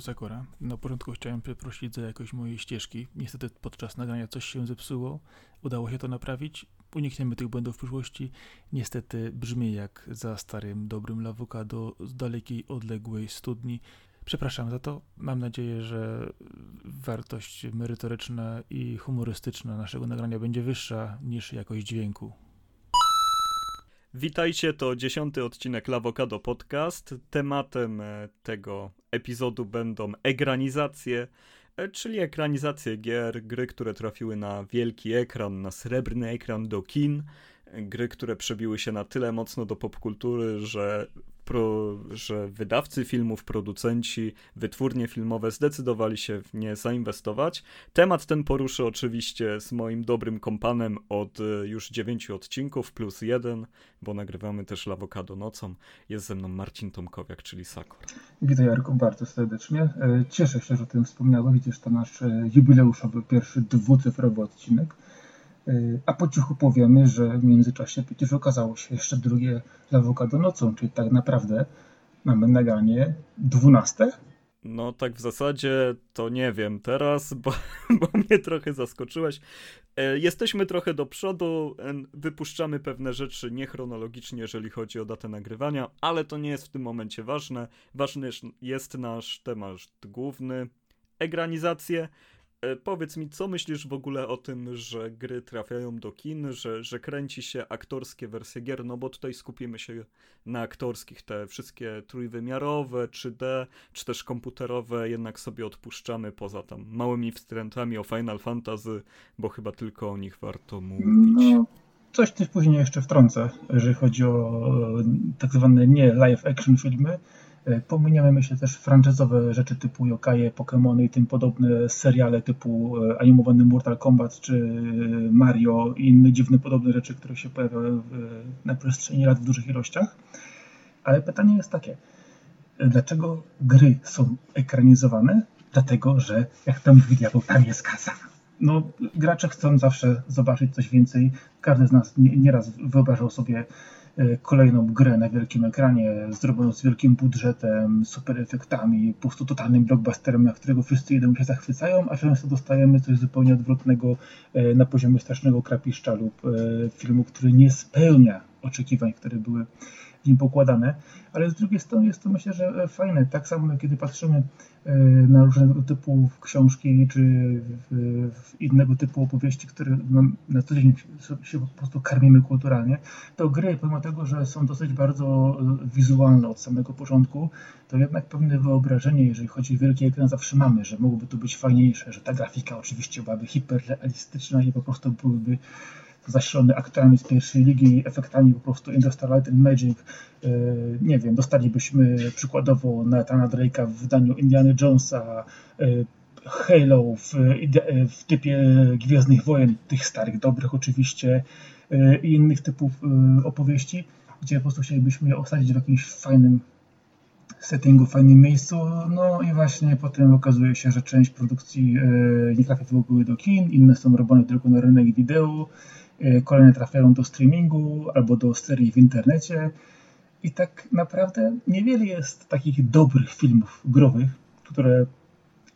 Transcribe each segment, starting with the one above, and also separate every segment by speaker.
Speaker 1: Tu Sakura. Na początku chciałem przeprosić za jakość mojej ścieżki. Niestety podczas nagrania coś się zepsuło. Udało się to naprawić. Unikniemy tych błędów w przyszłości. Niestety brzmi jak za starym, dobrym lawokado z dalekiej, odległej studni. Przepraszam za to. Mam nadzieję, że wartość merytoryczna i humorystyczna naszego nagrania będzie wyższa niż jakość dźwięku.
Speaker 2: Witajcie, to dziesiąty odcinek Lawokado Podcast. Tematem e, tego epizodu będą egranizacje, e, czyli ekranizacje gier, gry, które trafiły na wielki ekran, na srebrny ekran do kin, e, gry, które przebiły się na tyle mocno do popkultury, że pro, że wydawcy filmów, producenci, wytwórnie filmowe zdecydowali się w nie zainwestować. Temat ten poruszę oczywiście z moim dobrym kompanem od e, już dziewięciu odcinków plus jeden, bo nagrywamy też Lawokado nocą. Jest ze mną Marcin Tomkowiak, czyli Sakor.
Speaker 3: Witaj Jarku bardzo serdecznie. E, cieszę się, że o tym wspomniałeś, gdyż to nasz e, jubileuszowy pierwszy dwucyfrowy odcinek. Y, a po cichu powiemy, że w międzyczasie przecież okazało się jeszcze drugie awokado nocą, czyli tak naprawdę mamy nagranie 12.
Speaker 2: No tak w zasadzie to nie wiem teraz, bo, bo mnie trochę zaskoczyłeś. E, jesteśmy trochę do przodu, wypuszczamy pewne rzeczy niechronologicznie, jeżeli chodzi o datę nagrywania, ale to nie jest w tym momencie ważne. Ważny jest nasz temat główny, egranizacje. E, powiedz mi, co myślisz w ogóle o tym, że gry trafiają do kin, że, że kręci się aktorskie wersje gier, no bo tutaj skupimy się na aktorskich, te wszystkie trójwymiarowe, 3D, czy też komputerowe, jednak sobie odpuszczamy poza tam małymi wstrętami o Final Fantasy, bo chyba tylko o nich warto mówić. No,
Speaker 3: coś też później jeszcze wtrącę, jeżeli chodzi o tak zwane nie live action filmy, E, pominiemy myślę też franczyzowe rzeczy typu Yokaje, Pokémony i tym podobne seriale typu e, animowany Mortal Kombat czy e, Mario i inne dziwne podobne rzeczy, które się pojawiały na przestrzeni lat w dużych ilościach. Ale pytanie jest takie, dlaczego gry są ekranizowane? Dlatego, że jak tam mówi diabeł, tam jest kasa. No, gracze chcą zawsze zobaczyć coś więcej. Każdy z nas nieraz wyobrażał sobie E, kolejną grę na wielkim ekranie, zrobioną z wielkim budżetem, super efektami, po prostu totalnym blockbusterem, na którego wszyscy jedą się zachwycają, a często dostajemy coś zupełnie odwrotnego e, na poziomie strasznego krapiszcza lub e, filmu, który nie spełnia oczekiwań, które były w nim pokładane, ale z drugiej strony jest to myślę, że fajne. Tak samo kiedy patrzymy e, na różnego typu książki czy innego typu opowieści, które na co dzień się po prostu karmimy kulturalnie, to gry, pomimo tego, że są dosyć bardzo e, wizualne od samego początku, to jednak pewne wyobrażenie, jeżeli chodzi o wielki ekran, zawsze mamy, że mogłoby to być fajniejsze, że ta grafika oczywiście byłaby hiperrealistyczna i po prostu byłyby zasilony aktorami z pierwszej ligi, efektami po prostu Industrial Light and Magic. E, nie wiem, dostalibyśmy przykładowo Nathana Drake'a w wydaniu Indiana Jonesa, e, Halo w, w typie Gwiezdnych Wojen, tych starych, dobrych oczywiście e, i innych typów opowieści, gdzie po prostu chcielibyśmy je osadzić w jakimś fajnym settingu, fajnym miejscu. No i właśnie potem okazuje się, że część produkcji nie trafia w ogóle do kin, inne są robione tylko na rynek wideo. E, kolejne trafiają do streamingu albo do serii w internecie. I tak naprawdę niewiele jest takich dobrych filmów growych, które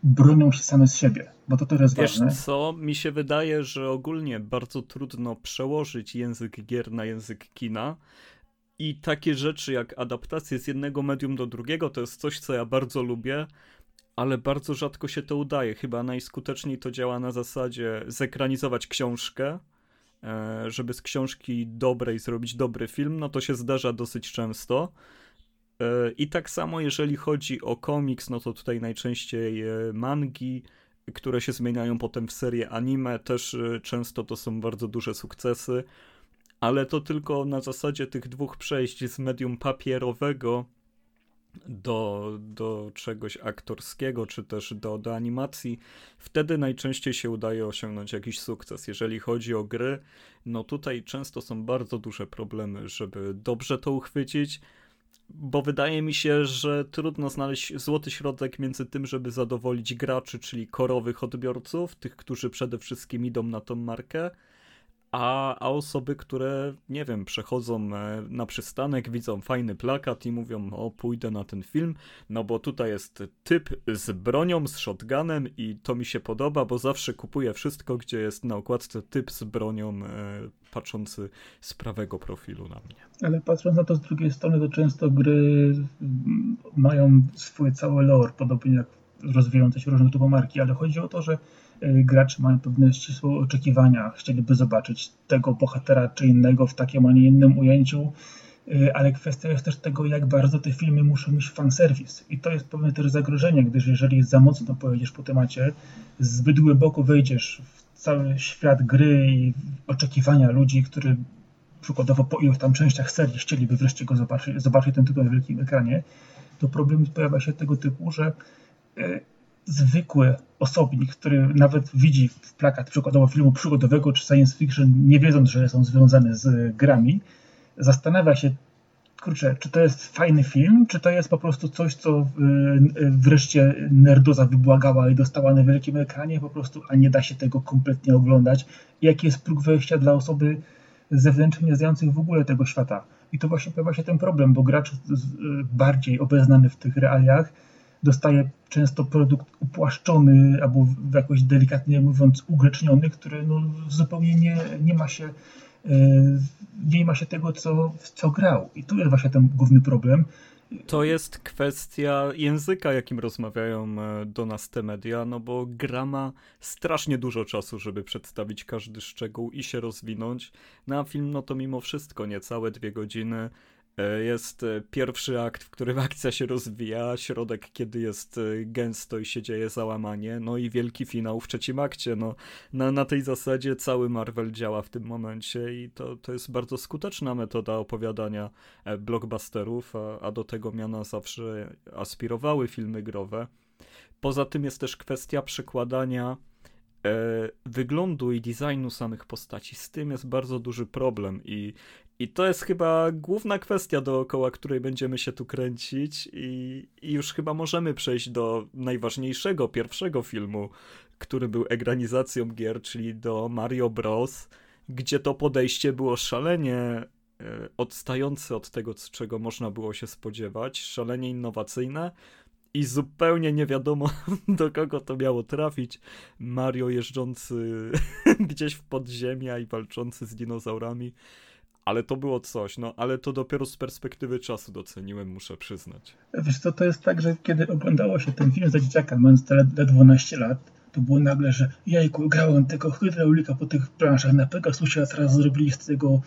Speaker 3: bronią się same z siebie, bo to też jest
Speaker 2: Wiesz
Speaker 3: ważne.
Speaker 2: co, mi się wydaje, że ogólnie bardzo trudno przełożyć język gier na język kina. I takie rzeczy jak adaptacje z jednego medium do drugiego to jest coś, co ja bardzo lubię, ale bardzo rzadko się to udaje. Chyba najskuteczniej to działa na zasadzie zekranizować książkę, żeby z książki dobrej zrobić dobry film, no to się zdarza dosyć często. E, I tak samo jeżeli chodzi o komiks, no to tutaj najczęściej e, mangi, które się zmieniają potem w serię anime, też często to są bardzo duże sukcesy, ale to tylko na zasadzie tych dwóch przejść z medium papierowego do, do czegoś aktorskiego, czy też do, do animacji, wtedy najczęściej się udaje osiągnąć jakiś sukces. Jeżeli chodzi o gry, no tutaj często są bardzo duże problemy, żeby dobrze to uchwycić, bo wydaje mi się, że trudno znaleźć złoty środek między tym, żeby zadowolić graczy, czyli korowych odbiorców, tych, którzy przede wszystkim idą na tą markę, a, a osoby, które, nie wiem, przechodzą e, na przystanek, widzą fajny plakat i mówią, o pójdę na ten film, no bo tutaj jest typ z bronią, z shotgunem i to mi się podoba, bo zawsze kupuję wszystko, gdzie jest na okładce typ z bronią e, patrzący z prawego profilu na mnie.
Speaker 3: Ale patrząc na to z drugiej strony, to często gry mają swój cały lore, podobnie jak rozwijające się różne typu marki, ale chodzi o to, że gracze mają pewne ścisłe oczekiwania, chcieliby zobaczyć tego bohatera czy innego w takim, a nie innym ujęciu, y, ale kwestia jest też tego, jak bardzo te filmy muszą mieć fanserwis. I to jest pewne też zagrożenie, gdyż jeżeli za mocno pojedziesz po temacie, zbyt głęboko wejdziesz w cały świat gry i oczekiwania ludzi, którzy przykładowo po iluś tam częściach serii chcieliby wreszcie go zobaczyć, zobaczyć ten tytuł na wielkim ekranie, to problem pojawia się tego typu, że y, zwykły osobnik, który nawet widzi plakat przykładowo filmu przygodowego czy science fiction, nie wiedząc, że są związane z grami, zastanawia się, kurczę, czy to jest fajny film, czy to jest po prostu coś, co y, y, wreszcie nerdoza wybłagała i dostała na wielkim ekranie po prostu, a nie da się tego kompletnie oglądać. Jaki jest próg wejścia dla osoby zewnętrznie nie znających w ogóle tego świata. I to właśnie pojawia się ten problem, bo gracz bardziej obeznany w tych realiach dostaje często produkt upłaszczony albo jakoś delikatnie mówiąc ugrzeczniony, który no zupełnie nie, nie ma się e, nie ma się tego, co, co grał. I tu jest właśnie ten główny problem.
Speaker 2: To jest kwestia języka, jakim rozmawiają e, do nas te media, no bo gra ma strasznie dużo czasu, żeby przedstawić każdy szczegół i się rozwinąć. Na film, no to mimo wszystko niecałe dwie godziny. E, jest e, pierwszy akt, w którym akcja się rozwija, środek, kiedy jest e, gęsto i się dzieje załamanie, no i wielki finał w trzecim akcie. No, na, na tej zasadzie cały Marvel działa w tym momencie i to, to jest bardzo skuteczna metoda opowiadania blockbusterów, a, a do tego miana zawsze aspirowały filmy growe. Poza tym jest też kwestia przekładania wyglądu i designu samych postaci. Z tym jest bardzo duży problem i i to jest chyba główna kwestia, dookoła której będziemy się tu kręcić, i, i, już chyba możemy przejść do najważniejszego, pierwszego filmu, który był egranizacją gier, czyli do Mario Bros., gdzie to podejście było szalenie e, odstające od tego, czego można było się spodziewać, szalenie innowacyjne i zupełnie nie wiadomo, do kogo to miało trafić. Mario jeżdżący gdzieś w podziemia i walczący z dinozaurami ale to było coś, no ale to dopiero z perspektywy czasu doceniłem, muszę przyznać.
Speaker 3: Wiesz co, to jest tak, że kiedy oglądało się ten film za dzieciaka, mając te 12 lat, to było nagle, że jajku, grałem tego hydraulika po tych planszach na Pegasusie, a teraz zrobili z tego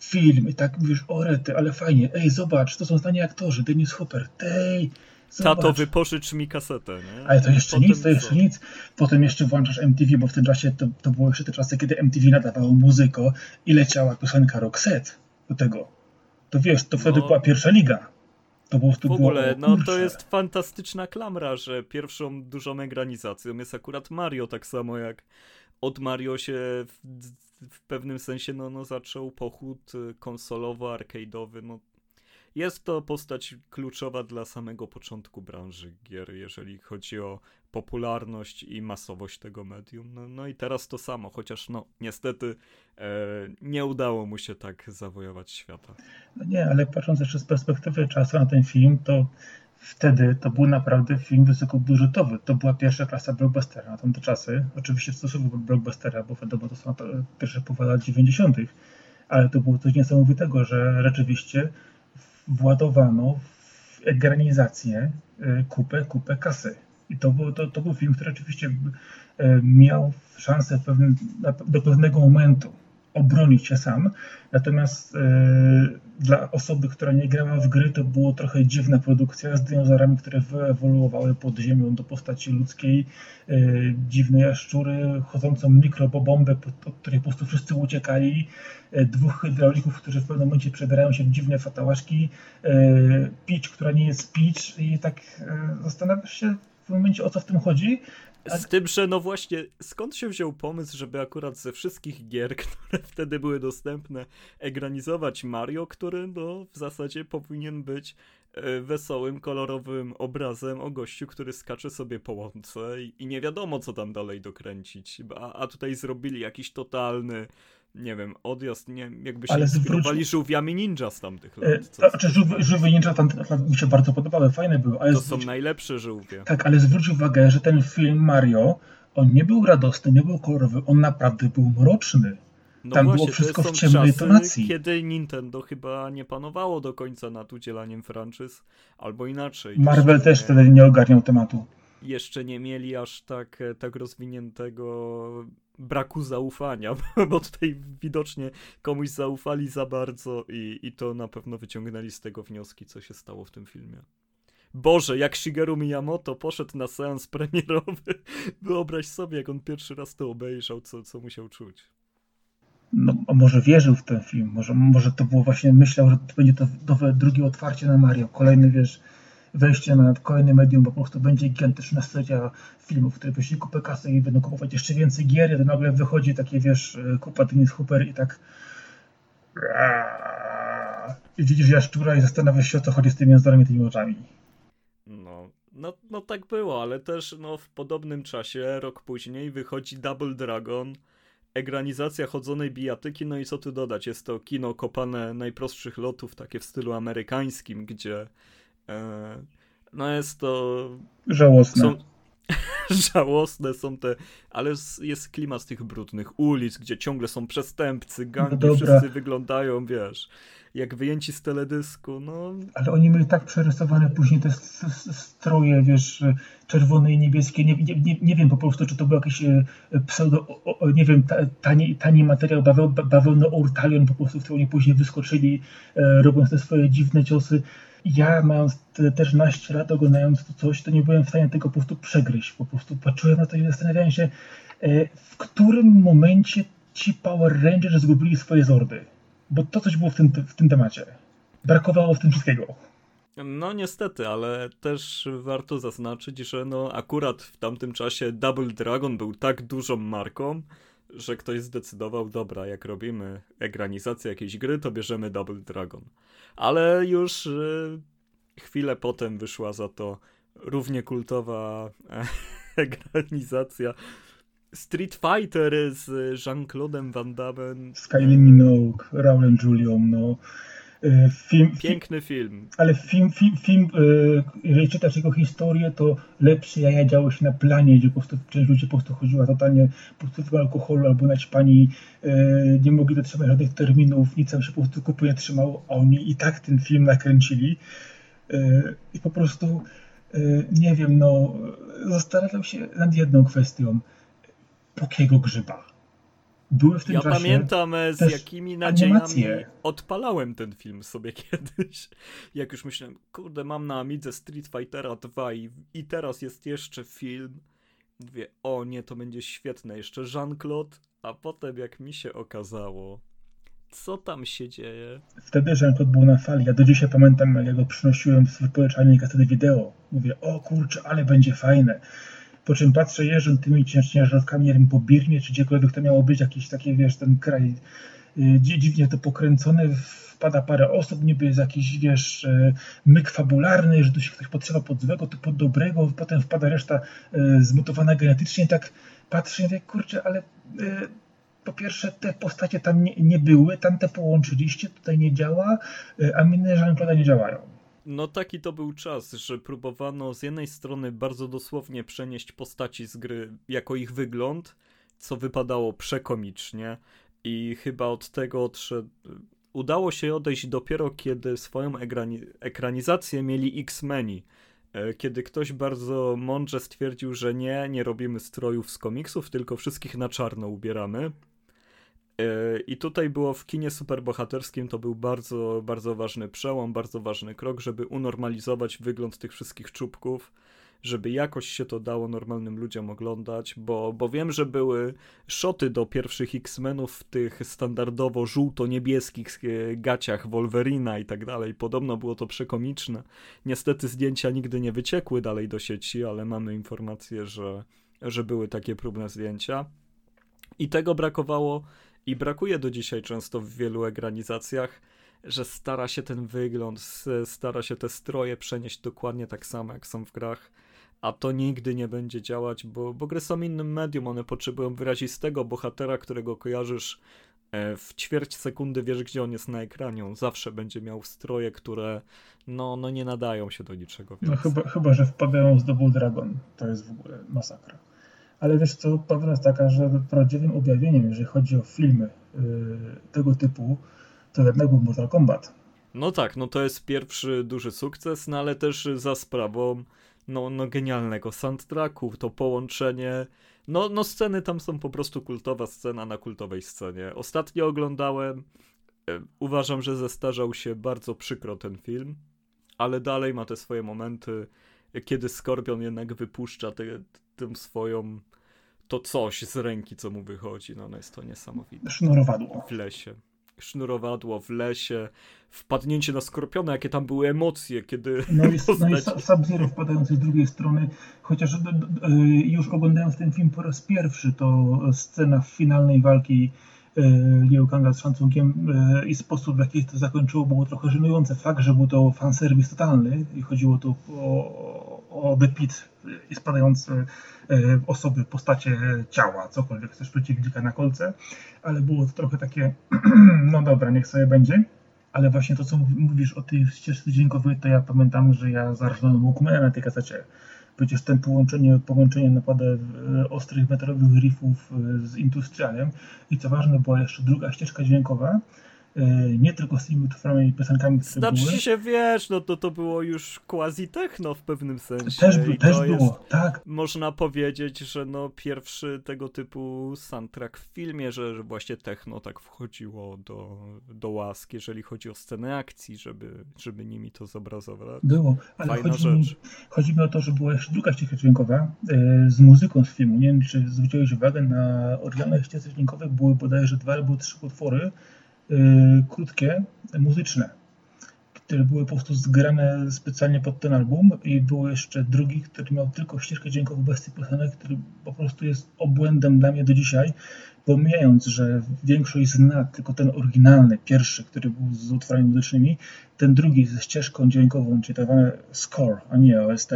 Speaker 3: film. I tak mówisz, o rety, ale fajnie, ej, zobacz, to są znani aktorzy, Dennis Hopper, tej,
Speaker 2: Zobacz. Tato, wypożycz mi kasetę, nie?
Speaker 3: Ale to jeszcze Potem nic, to jeszcze co? nic. Potem jeszcze włączasz MTV, bo w tym czasie to, to było jeszcze te czasy, kiedy MTV nadawało muzyko i leciała piosenka Roxette do tego. To wiesz, to wtedy no. była pierwsza liga.
Speaker 2: To po prostu w ogóle, było, no to jest fantastyczna klamra, że pierwszą dużą egranizacją jest akurat Mario, tak samo jak od Mario się w, w pewnym sensie no, no, zaczął pochód konsolowo-arcade'owy, no jest to postać kluczowa dla samego początku branży gier, jeżeli chodzi o popularność i masowość tego medium. No, no i teraz to samo, chociaż no niestety e, nie udało mu się tak zawojować świata.
Speaker 3: No nie, ale patrząc jeszcze z perspektywy czasu na ten film, to wtedy to był naprawdę film wysokobudżetowy. To była pierwsza klasa blockbustera na tamte czasy. Oczywiście w stosunku do blockbustera, bo wiadomo, to są pierwsze połowa lat 90., ale to było coś niesamowitego, że rzeczywiście władowano w egranizację e, kupę, kupę kasy. I to był, to, to był film, który oczywiście e, miał szansę do pewnego momentu obronić się sam. Natomiast e, dla osoby, która nie grała w gry, to było trochę dziwna produkcja z dinozaurami, które wyewoluowały pod ziemią do postaci ludzkiej, e, dziwne jaszczury, chodzącą mikrobombę, od której po prostu wszyscy uciekali, e, dwóch hydraulików, którzy w pewnym momencie przebierają się w dziwne fatałaszki, Peach, która nie jest Peach i tak zastanawiasz się w momencie o co w tym chodzi,
Speaker 2: z tym, że no właśnie, skąd się wziął pomysł, żeby akurat ze wszystkich gier, które wtedy były dostępne, egranizować Mario, który no w zasadzie powinien być e, wesołym, kolorowym obrazem o gościu, który skacze sobie po łące i, nie wiadomo, co tam dalej dokręcić. A, a tutaj zrobili jakiś totalny nie wiem, odjazd, nie jakby się Ale inspirowali żółwiami ninja z tamtych lat. E,
Speaker 3: co, znaczy żółwie, żółwie ninja tam mi się bardzo podobały, fajne były.
Speaker 2: Ale to zwróć... są najlepsze żółwie.
Speaker 3: Tak, ale zwróć uwagę, że ten film Mario, on nie był radosny, nie był kolorowy, on naprawdę był mroczny. No Tam właśnie, było wszystko w ciemnej tonacji.
Speaker 2: Kiedy Nintendo chyba nie panowało do końca nad udzielaniem franczyz, albo inaczej.
Speaker 3: Marvel też nie, wtedy nie ogarniał tematu.
Speaker 2: Jeszcze nie mieli aż tak, e, tak rozwiniętego braku zaufania, bo tutaj widocznie komuś zaufali za bardzo i, i to na pewno wyciągnęli z tego wnioski, co się stało w tym filmie. Boże, jak Shigeru Miyamoto poszedł na seans premierowy, wyobraź sobie, jak on pierwszy raz to obejrzał, co, co musiał czuć
Speaker 3: no, może wierzył w ten film, może, może to było właśnie, myślał, że to będzie to drugie otwarcie na Mario, kolejny, wiesz, wejście na kolejne medium, bo po prostu będzie gigantyczna seria filmów, które wyślij kupę kasy i będą kupować jeszcze więcej gier, to nagle wychodzi takie, wiesz, kupa Dennis Hooper i tak i widzisz jaszczura i zastanawiasz się, o co chodzi z tymi jęzorami tymi oczami.
Speaker 2: No, no, no tak było, ale też no, w podobnym czasie, rok później, wychodzi Double Dragon, egranizacja chodzonej bijatyki, no i co tu dodać, jest to kino kopane najprostszych lotów, takie w stylu amerykańskim, gdzie e, no jest to...
Speaker 3: Żałosne. Są,
Speaker 2: żałosne są te, ale jest klimat z tych brudnych ulic, gdzie ciągle są przestępcy, gangi, no wszyscy wyglądają, wiesz, jak wyjęci z teledysku, no.
Speaker 3: Ale oni mieli tak przerysowane później te stroje, wiesz, czerwone i niebieskie, nie, nie, nie wiem po prostu, czy to był jakiś e, pseudo, nie wiem, tani, tani materiał bawełny Ortalion po prostu, w którym oni później wyskoczyli, e, robiąc te swoje dziwne ciosy. Ja mając te, też naście lat oglądając to coś, to nie byłem w stanie tego po prostu przegryźć. Po prostu patrzyłem na to i zastanawiałem się, e, w którym momencie ci Power Rangers zgubili swoje zordy bo to coś było w tym, w tym temacie. Brakowało w tym wszystkiego.
Speaker 2: No niestety, ale też warto zaznaczyć, że no akurat w tamtym czasie Double Dragon był tak dużą marką, że ktoś zdecydował, dobra, jak robimy egranizację jakiejś gry, to bierzemy Double Dragon. Ale już y, chwilę potem wyszła za to równie kultowa egranizacja Street Fighter z Jean-Claude'em Van Damme.
Speaker 3: Z Kylie Minogue, Raulem Julią, no.
Speaker 2: E, film, Piękny film.
Speaker 3: Ale film, film, film e, jeżeli czytasz jego historię, to lepsze jaja działo się na planie, gdzie po prostu część ludzi po prostu chodziła totalnie po prostu alkoholu albo naćpani, e, nie mogli dotrzymać żadnych terminów, nic tam się po prostu kupuje trzymało, a oni i tak ten film nakręcili. I po prostu, nie wiem, no, zastanawiam się nad jedną kwestią takiego grzyba. Były w tym
Speaker 2: ja
Speaker 3: czasie
Speaker 2: pamiętam e, z jakimi nadziejami animacje. odpalałem ten film sobie kiedyś. Jak już myślałem, kurde, mam na Amidze Street Fightera 2 i, i teraz jest jeszcze film. Mówię, o nie, to będzie świetne. Jeszcze Jean-Claude, a potem jak mi się okazało, co tam się dzieje?
Speaker 3: Wtedy Jean-Claude był na fali. Ja do dzisiaj pamiętam, jak go przynosiłem z wypożyczalni kasety wideo. Mówię, o kurczę, ale będzie fajne po czym patrzę, jeżdżę tymi ciężarówkami, nie wiem, po Birmie, czy gdziekolwiek to miało być, jakiś taki, wiesz, ten kraj y, dziwnie to pokręcony, wpada parę osób, niby jest jakiś, wiesz, y, myk fabularny, że tu się ktoś potrzeba pod złego, to pod dobrego, potem wpada reszta y, zmutowana genetycznie, tak patrzę i mówię, kurczę, ale po pierwsze te postacie tam nie, nie były, tamte połączyliście, tutaj nie działa, a inne Jean-Claude nie działają.
Speaker 2: No taki to był czas, że próbowano z jednej strony bardzo dosłownie przenieść postaci z gry jako ich wygląd, co wypadało przekomicznie i chyba od tego odszedł... Udało się odejść dopiero kiedy swoją ekrani... ekranizację mieli X-Meni, e, kiedy ktoś bardzo mądrze stwierdził, że nie, nie robimy strojów z komiksów, tylko wszystkich na czarno ubieramy I tutaj było w kinie superbohaterskim to był bardzo, bardzo ważny przełom, bardzo ważny krok, żeby unormalizować wygląd tych wszystkich czubków, żeby jakoś się to dało normalnym ludziom oglądać, bo, bo wiem, że były szoty do pierwszych X-Menów w tych standardowo żółto-niebieskich e, gaciach Wolverina i tak dalej. Podobno było to przekomiczne. Niestety zdjęcia nigdy nie wyciekły dalej do sieci, ale mamy informację, że, że były takie próbne zdjęcia. I tego brakowało i brakuje do dzisiaj często w wielu egranizacjach, że stara się ten wygląd, stara się te stroje przenieść dokładnie tak samo, jak są w grach, a to nigdy nie będzie działać, bo, bo gry są innym medium, one potrzebują wyrazistego bohatera, którego kojarzysz e, w ćwierć sekundy wiesz, gdzie on jest na ekranie. On zawsze będzie miał stroje, które no, no nie nadają się do niczego.
Speaker 3: No chyba, chyba, że wpadają z Double Dragon. To jest w ogóle masakra. Ale wiesz co, prawda jest taka, że prawdziwym objawieniem, jeżeli chodzi o filmy yy, tego typu, to jednak był Mortal Kombat.
Speaker 2: No tak, no to jest pierwszy duży sukces, no ale też za sprawą no, no genialnego soundtracku, to połączenie, no, no sceny tam są po prostu kultowa scena na kultowej scenie. Ostatnio oglądałem, e, uważam, że zestarzał się bardzo przykro ten film, ale dalej ma te swoje momenty, kiedy Skorpion jednak wypuszcza tę swoją to coś z ręki, co mu wychodzi. No, no jest to niesamowite.
Speaker 3: Sznurowadło.
Speaker 2: W lesie. Sznurowadło w lesie, wpadnięcie na skorpiona, jakie tam były emocje, kiedy.
Speaker 3: No i, postać... no i Sub-Zero wpadający z drugiej strony, chociaż e, już oglądając ten film po raz pierwszy, to scena finalnej walki e, Liu Kanga z szacunkiem e, i sposób, w jaki to zakończyło, było trochę żenujące. Fakt, że był to fanserwis totalny i chodziło tu o, o The Pit i spadające osoby, postacie ciała, cokolwiek chcesz przeciwnika na kolce, ale było to trochę takie, no dobra, niech sobie będzie. Ale właśnie to, co mówisz o tej ścieżce dźwiękowej, to ja pamiętam, że ja zarżnąłem Walkmana na tej kasecie. Przecież ten połączenie, połączenie napada ostrych metalowych riffów z industrialem i co ważne, była jeszcze druga ścieżka dźwiękowa, E, nie tylko z tymi utworami i piosenkami, które
Speaker 2: znaczy
Speaker 3: były.
Speaker 2: się, wiesz, no to, to było już quasi techno w pewnym sensie.
Speaker 3: Też, też było, jest, tak.
Speaker 2: Można powiedzieć, że no pierwszy tego typu soundtrack w filmie, że, że właśnie techno tak wchodziło do, do łask, jeżeli chodzi o scenę akcji, żeby, żeby nimi to zobrazować.
Speaker 3: Było, ale Fajna chodzi, rzecz. Mi, chodzi mi o to, że była jeszcze druga ścieżka dźwiękowa e, z muzyką z filmu. Nie wiem, czy zwróciłeś uwagę, na oryginalnych ścieżce dźwiękowych były bodajże dwa albo trzy utwory, krótkie, muzyczne, które były po prostu zgrane specjalnie pod ten album i był jeszcze drugi, który miał tylko ścieżkę dźwiękową bez tych piosenek, który po prostu jest obłędem dla mnie do dzisiaj, pomijając, że większość zna tylko ten oryginalny, pierwszy, który był z utworami muzycznymi, ten drugi ze ścieżką dźwiękową, czyli tak score, a nie OST,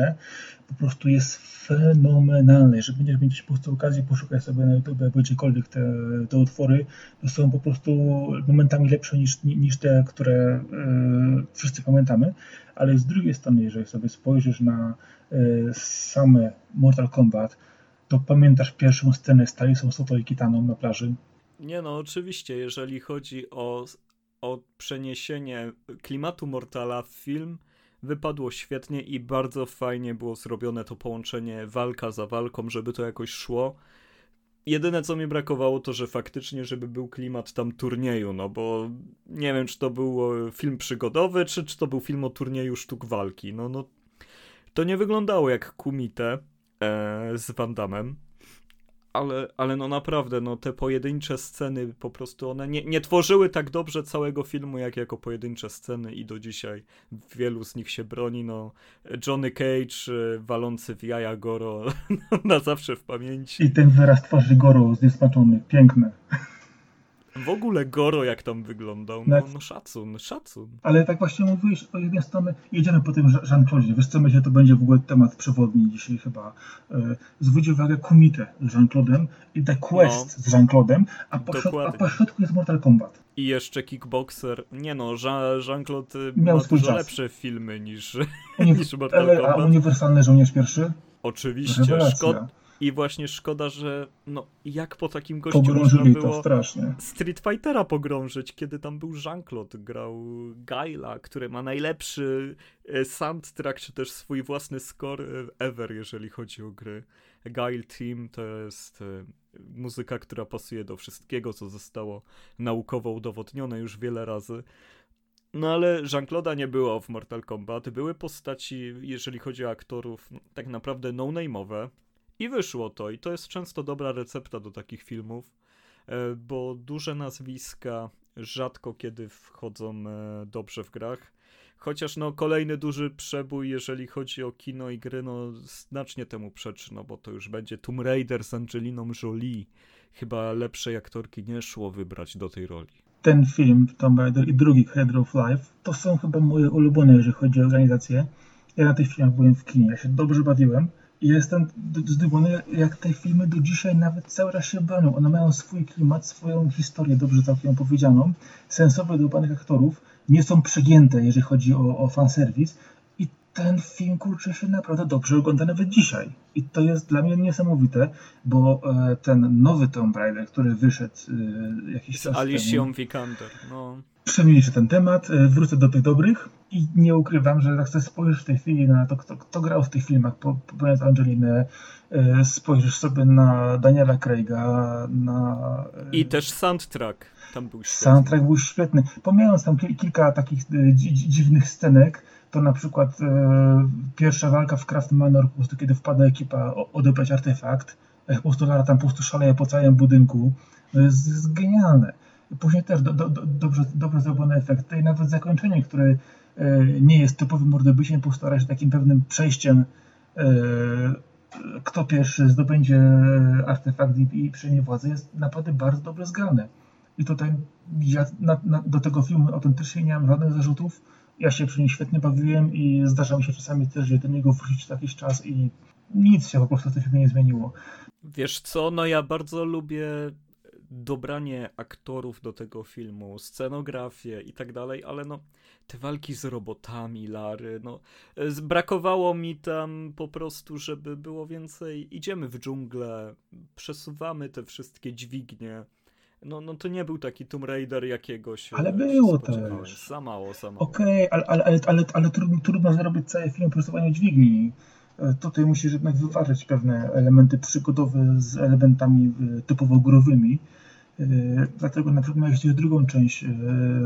Speaker 3: po prostu jest fenomenalny. Jeżeli będziesz mieć po prostu okazję, poszukaj sobie na YouTube gdziekolwiek te, te utwory, to są po prostu momentami lepsze niż, niż te, które e, wszyscy pamiętamy, ale z drugiej strony, jeżeli sobie spojrzysz na e, same Mortal Kombat, to pamiętasz pierwszą scenę z Talisą Soto i Kitaną na plaży?
Speaker 2: Nie no, oczywiście, jeżeli chodzi o, o przeniesienie klimatu Mortala w film, wypadło świetnie i bardzo fajnie było zrobione to połączenie walka za walką, żeby to jakoś szło. Jedyne co mi brakowało to, że faktycznie, żeby był klimat tam turnieju, no bo nie wiem, czy to był film przygodowy, czy, czy to był film o turnieju sztuk walki. No, no to nie wyglądało jak Kumite e, z Van Damme ale, ale no naprawdę, no te pojedyncze sceny po prostu one nie, nie tworzyły tak dobrze całego filmu, jak jako pojedyncze sceny i do dzisiaj wielu z nich się broni, no Johnny Cage y, walący w jaja Goro na zawsze w pamięci.
Speaker 3: I ten wyraz twarzy Goro zniesmaczony, piękne.
Speaker 2: W ogóle Goro jak tam wyglądał, no, no szacun, szacun.
Speaker 3: Ale tak właśnie mówiłeś o jednej strony, jedziemy po tym Jean-Claude. Wiesz co, myślę, to będzie w ogóle temat przewodni dzisiaj chyba. E, zwróć uwagę Kumite z Jean-Claude'em i The Quest no, z Jean-Claude'em, a, a po środku jest Mortal Kombat.
Speaker 2: I jeszcze Kickboxer. Nie no, Jean-Claude Miał ma dużo czas. lepsze filmy niż, niż Mortal Kombat.
Speaker 3: A Uniwersalny Żołnierz Pierwszy?
Speaker 2: Oczywiście, szkoda i właśnie szkoda, że no jak po takim gościu można było Street Fightera pogrążyć, kiedy tam był Jean-Claude, grał Gaila, który ma najlepszy e, soundtrack, czy też swój własny score ever, jeżeli chodzi o gry. Gail Team to jest e, muzyka, która pasuje do wszystkiego, co zostało naukowo udowodnione już wiele razy. No ale Jean-Claude'a nie było w Mortal Kombat. Były postaci, jeżeli chodzi o aktorów, tak naprawdę no-name'owe. I wyszło to, i to jest często dobra recepta do takich filmów, e, bo duże nazwiska rzadko kiedy wchodzą e, dobrze w grach. Chociaż no kolejny duży przebój, jeżeli chodzi o kino i gry, no znacznie temu przeczy, no bo to już będzie Tomb Raider z Angeliną Jolie. Chyba lepszej aktorki nie szło wybrać do tej roli.
Speaker 3: Ten film, Tomb Raider i drugi Head of Life, to są chyba moje ulubione, jeżeli chodzi o organizację. Ja na tych filmach byłem w kinie, ja się dobrze bawiłem jestem zdumiony, jak te filmy do dzisiaj nawet cały czas się bronią. One mają swój klimat, swoją historię, dobrze całkiem opowiedzianą, sensowne do panych aktorów, nie są przegięte, jeżeli chodzi o, o fanserwis. I ten film, kurczę, się naprawdę dobrze ogląda nawet dzisiaj. I to jest dla mnie niesamowite, bo e, ten nowy Tomb Raider, który wyszedł e, jakiś
Speaker 2: Z
Speaker 3: czas
Speaker 2: Alicją
Speaker 3: temu,
Speaker 2: Vikander, no.
Speaker 3: Przemilczę ten temat, e, wrócę do tych dobrych i nie ukrywam, że jak spojrzeć w tej chwili na to, kto, kto grał w tych filmach, po- popełniając Angelinę, e, spojrzysz sobie na Daniela Craiga, na... e,
Speaker 2: I też soundtrack tam był świetny.
Speaker 3: Soundtrack był świetny. Pomijając tam kil- kilka takich dzi- dzi- dziwnych scenek, to na przykład e, pierwsza walka w Craft Manor, po prostu kiedy wpada ekipa odebrać artefakt, po prostu Lara tam po prostu szaleje po całym budynku, to jest, jest genialne. Później też do, do, do, dobrze, dobrze zrobione efekty i nawet zakończenie, które e, nie jest typowym mordobiciem, postara się takim pewnym przejściem e, kto pierwszy zdobędzie artefakt i, i przejmie władzę, jest naprawdę bardzo dobrze zgrane. I tutaj ja na, na, do tego filmu autentycznie nie mam żadnych zarzutów. Ja się przy nim świetnie bawiłem i zdarza mi się czasami też, że do niego wrócić jakiś czas i nic się po prostu w tym filmie nie zmieniło.
Speaker 2: Wiesz co, no ja bardzo lubię dobranie aktorów do tego filmu, scenografię i tak dalej, ale no te walki z robotami, Lary, no brakowało mi tam po prostu, żeby było więcej, idziemy w dżunglę, przesuwamy te wszystkie dźwignie. No, no to nie był taki Tomb Raider jakiegoś.
Speaker 3: Ale było też.
Speaker 2: Za mało, za mało.
Speaker 3: Okej, ale, ale, ale, ale, ale trudno, trudno zrobić cały film o przesuwaniu dźwigni. E, Tutaj musisz jednak wyważyć pewne elementy przygodowe z elementami e, typowo górowymi. E, Dlatego na przykład o drugą część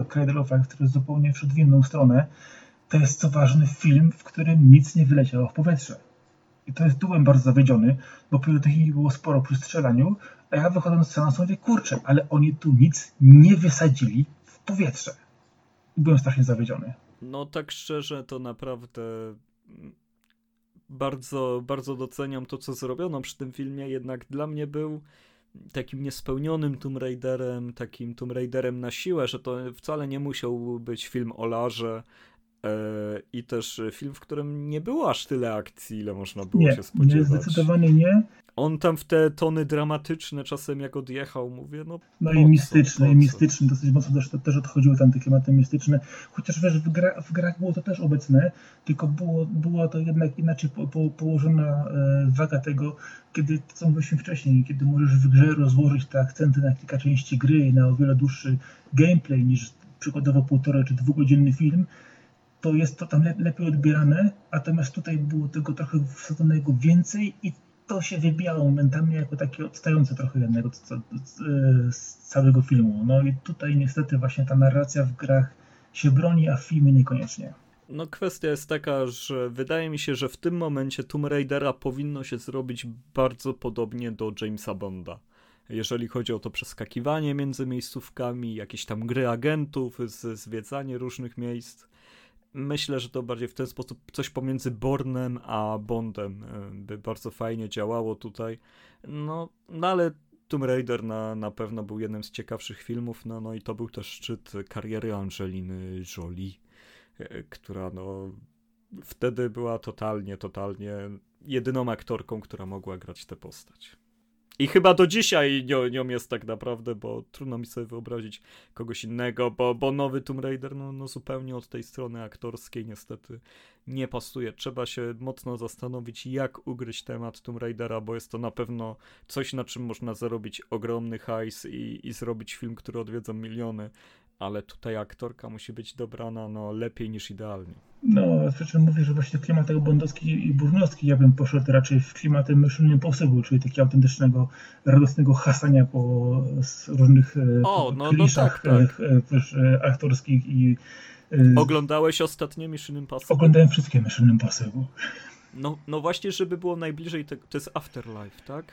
Speaker 3: Cradle of który zupełnie wszedł w inną stronę, to jest co ważny film, w którym nic nie wyleciało w powietrze. I to jest byłem bardzo zawiedziony, bo pirotechniki było sporo przy strzelaniu, a ja wychodząc z seansu mówię, kurczę, ale oni tu nic nie wysadzili w powietrze. I byłem strasznie zawiedziony.
Speaker 2: No tak szczerze, to naprawdę bardzo, bardzo doceniam to, co zrobiono przy tym filmie, jednak dla mnie był takim niespełnionym Tomb Raiderem, takim Tomb Raiderem na siłę, że to wcale nie musiał być film o Larze e, i też film, w którym nie było aż tyle akcji, ile można było
Speaker 3: Nie,
Speaker 2: się
Speaker 3: nie,
Speaker 2: spodziewać.
Speaker 3: zdecydowanie nie.
Speaker 2: On tam w te tony dramatyczne czasem jak odjechał, mówię, no
Speaker 3: No i mistyczne, i mistyczne, dosyć mocno też, też odchodziły tam te klimaty mistyczne. Chociaż wiesz, w, gra, w grach było to też obecne, tylko było, była to jednak inaczej po, po, położona e, waga tego, kiedy, to co mówiliśmy wcześniej, kiedy możesz w grze rozłożyć te akcenty na kilka części gry i na o wiele dłuższy gameplay niż przykładowo półtora czy dwugodzinny film, to jest to tam le, lepiej odbierane, natomiast tutaj było tego trochę wsadzonego więcej i to się wybijało momentami jako takie odstające trochę e, z całego filmu. No i tutaj niestety właśnie ta narracja w grach się broni, a w filmie niekoniecznie.
Speaker 2: No kwestia jest taka, że wydaje mi się, że w tym momencie Tomb Raidera powinno się zrobić bardzo podobnie do Jamesa Bonda. Jeżeli chodzi o to przeskakiwanie między miejscówkami, jakieś tam gry agentów, zwiedzanie różnych miejsc. Myślę, że to bardziej w ten sposób coś pomiędzy Bornem a Bondem e, by bardzo fajnie działało tutaj. No, no ale Tomb Raider na, na pewno był jednym z ciekawszych filmów, no, no i to był też szczyt kariery Angeliny Jolie e, która no wtedy była totalnie, totalnie jedyną aktorką, która mogła grać tę postać. I chyba do dzisiaj nią, nią jest tak naprawdę, bo trudno mi sobie wyobrazić kogoś innego, bo, bo nowy Tomb Raider no, no zupełnie od tej strony aktorskiej niestety nie pasuje. Trzeba się mocno zastanowić, jak ugryźć temat Tomb Raidera, bo jest to na pewno coś, na czym można zarobić ogromny hajs i, i zrobić film, który odwiedzą miliony, ale tutaj aktorka musi być dobrana no, lepiej niż idealnie.
Speaker 3: No, przy czym mówię, że właśnie klimat tego bondowski i burnowski ja bym poszedł raczej w klimat Mission Impossible, czyli takiego autentycznego, radosnego hasania po różnych e,
Speaker 2: O, no- no
Speaker 3: kliszach
Speaker 2: tak, tak.
Speaker 3: e, e, aktorskich i
Speaker 2: Oglądałeś ostatnie Mission Impossible?
Speaker 3: oglądałem wszystkie Mission Impossible.
Speaker 2: No, no właśnie, żeby było najbliżej, te, to jest Afterlife, tak?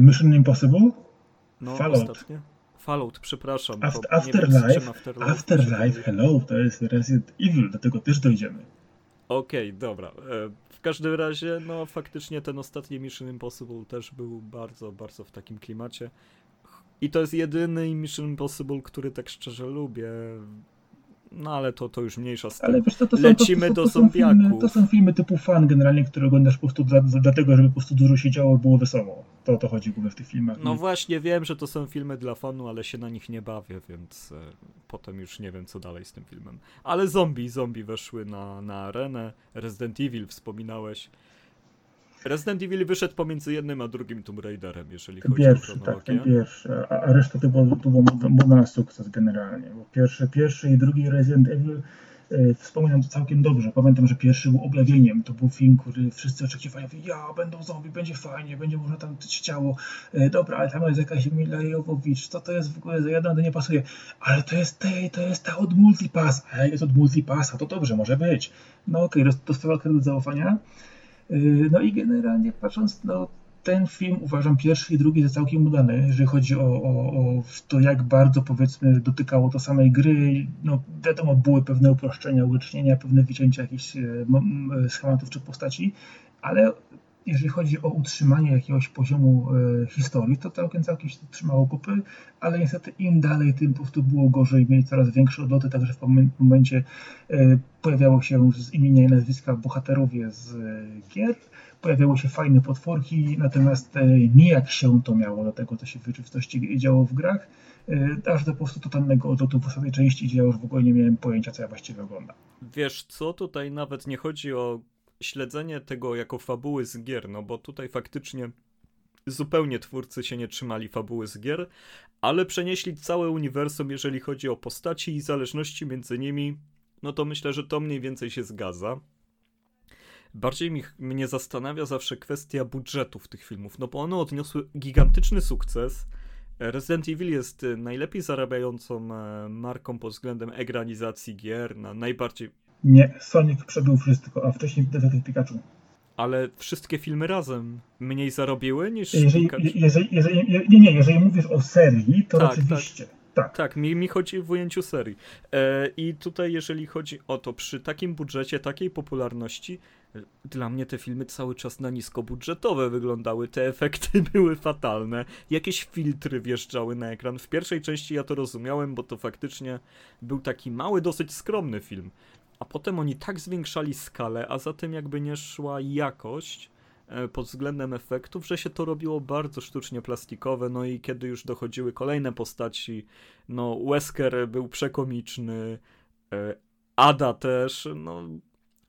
Speaker 3: Mission Impossible?
Speaker 2: No,
Speaker 3: Fallout.
Speaker 2: ostatnie. Fallout, przepraszam.
Speaker 3: Aft-
Speaker 2: bo nie wiem, z
Speaker 3: Afterlife,
Speaker 2: Afterlife,
Speaker 3: Afterlife, hello, to jest Resident Evil, do tego też dojdziemy.
Speaker 2: Okej, dobra. E, W każdym razie, no faktycznie ten ostatni Mission Impossible też był bardzo, bardzo w takim klimacie. I to jest jedyny Mission Impossible, który tak szczerze lubię. No ale to, to już mniejsza z.
Speaker 3: Ale wiesz, to, to są,
Speaker 2: Lecimy
Speaker 3: to, to,
Speaker 2: do
Speaker 3: to są filmy,
Speaker 2: zombiaków.
Speaker 3: to są filmy typu fan generalnie, które oglądasz po prostu dla, dlatego, żeby po prostu dużo się działo, było wesoło. To o to chodzi głównie w tych filmach.
Speaker 2: No właśnie wiem, że to są filmy dla fanu, ale się na nich nie bawię, więc e, potem już nie wiem co dalej z tym filmem. Ale zombie, zombie weszły na, na arenę. Resident Evil wspominałeś. Resident Evil wyszedł pomiędzy jednym a drugim Tomb Raiderem, jeżeli
Speaker 3: Ten
Speaker 2: chodzi
Speaker 3: pierwszy,
Speaker 2: o
Speaker 3: tak,
Speaker 2: chronologię.
Speaker 3: ten pierwszy, a, a reszta to był, to był na sukces generalnie, bo pierwszy, pierwszy i drugi Resident Evil e, wspominam to całkiem dobrze. Pamiętam, że pierwszy był objawieniem. To był film, który wszyscy oczekiwali. Ja, będą zombie, będzie fajnie, będzie można tam tyć ciało. E, dobra, ale tam jest jakaś Mila Jovovich. Co to jest w ogóle za jedna, to nie pasuje. Ale to jest te, to jest ta od Multipass. A jak jest od Multipassa, to dobrze, może być. No okej, okay, dostała kredyt zaufania. E, no i generalnie patrząc, no ten film uważam pierwszy i drugi za całkiem udany, jeżeli chodzi o, o, o to, jak bardzo powiedzmy dotykało to samej gry. No wiadomo, były pewne uproszczenia, ułycznienia, pewne wycięcia jakichś e, m- schematów czy postaci, ale jeżeli chodzi o utrzymanie jakiegoś poziomu e, historii, to całkiem całkiem się trzymało kupy, ale niestety im dalej, tym po prostu było gorzej, mieli coraz większe odloty, także w pewnym momencie e, pojawiało się z imienia i nazwiska bohaterowie z e, gier, pojawiały się fajne potworki, natomiast nijak się to miało do tego, co się w rzeczywistości działo w grach, aż do po prostu totalnego odlotu w ostatniej części, gdzie ja już w ogóle nie miałem pojęcia, co ja właściwie oglądam.
Speaker 2: Wiesz co, tutaj nawet nie chodzi o śledzenie tego jako fabuły z gier, no bo tutaj faktycznie zupełnie twórcy się nie trzymali fabuły z gier, ale przenieśli całe uniwersum, jeżeli chodzi o postaci i zależności między nimi, no to myślę, że to mniej więcej się zgadza. Bardziej mi, mnie zastanawia zawsze kwestia budżetów tych filmów, no bo one odniosły gigantyczny sukces. Resident Evil jest y, najlepiej zarabiającą e, marką pod względem egranizacji gier, na najbardziej
Speaker 3: Nie, Sonic przebył wszystko, a wcześniej Detektyw Pikachu.
Speaker 2: Ale wszystkie filmy razem mniej zarobiły niż
Speaker 3: Jeżeli,
Speaker 2: Pikachu.
Speaker 3: jeżeli, jeżeli, nie, nie, jeżeli mówisz o serii, to
Speaker 2: Tak,
Speaker 3: oczywiście. Tak.
Speaker 2: Tak, mi, mi chodzi w ujęciu serii. E, I tutaj, jeżeli chodzi o to, przy takim budżecie, takiej popularności, e, dla mnie te filmy cały czas na niskobudżetowe wyglądały. Te efekty były fatalne. Jakieś filtry wjeżdżały na ekran. W pierwszej części ja to rozumiałem, bo to faktycznie był taki mały, dosyć skromny film. A potem oni tak zwiększali skalę, a za tym jakby nie szła jakość e, pod względem efektów, że się to robiło bardzo sztucznie plastikowe, no i kiedy już dochodziły kolejne postaci, no Wesker był przekomiczny, e, Ada też, no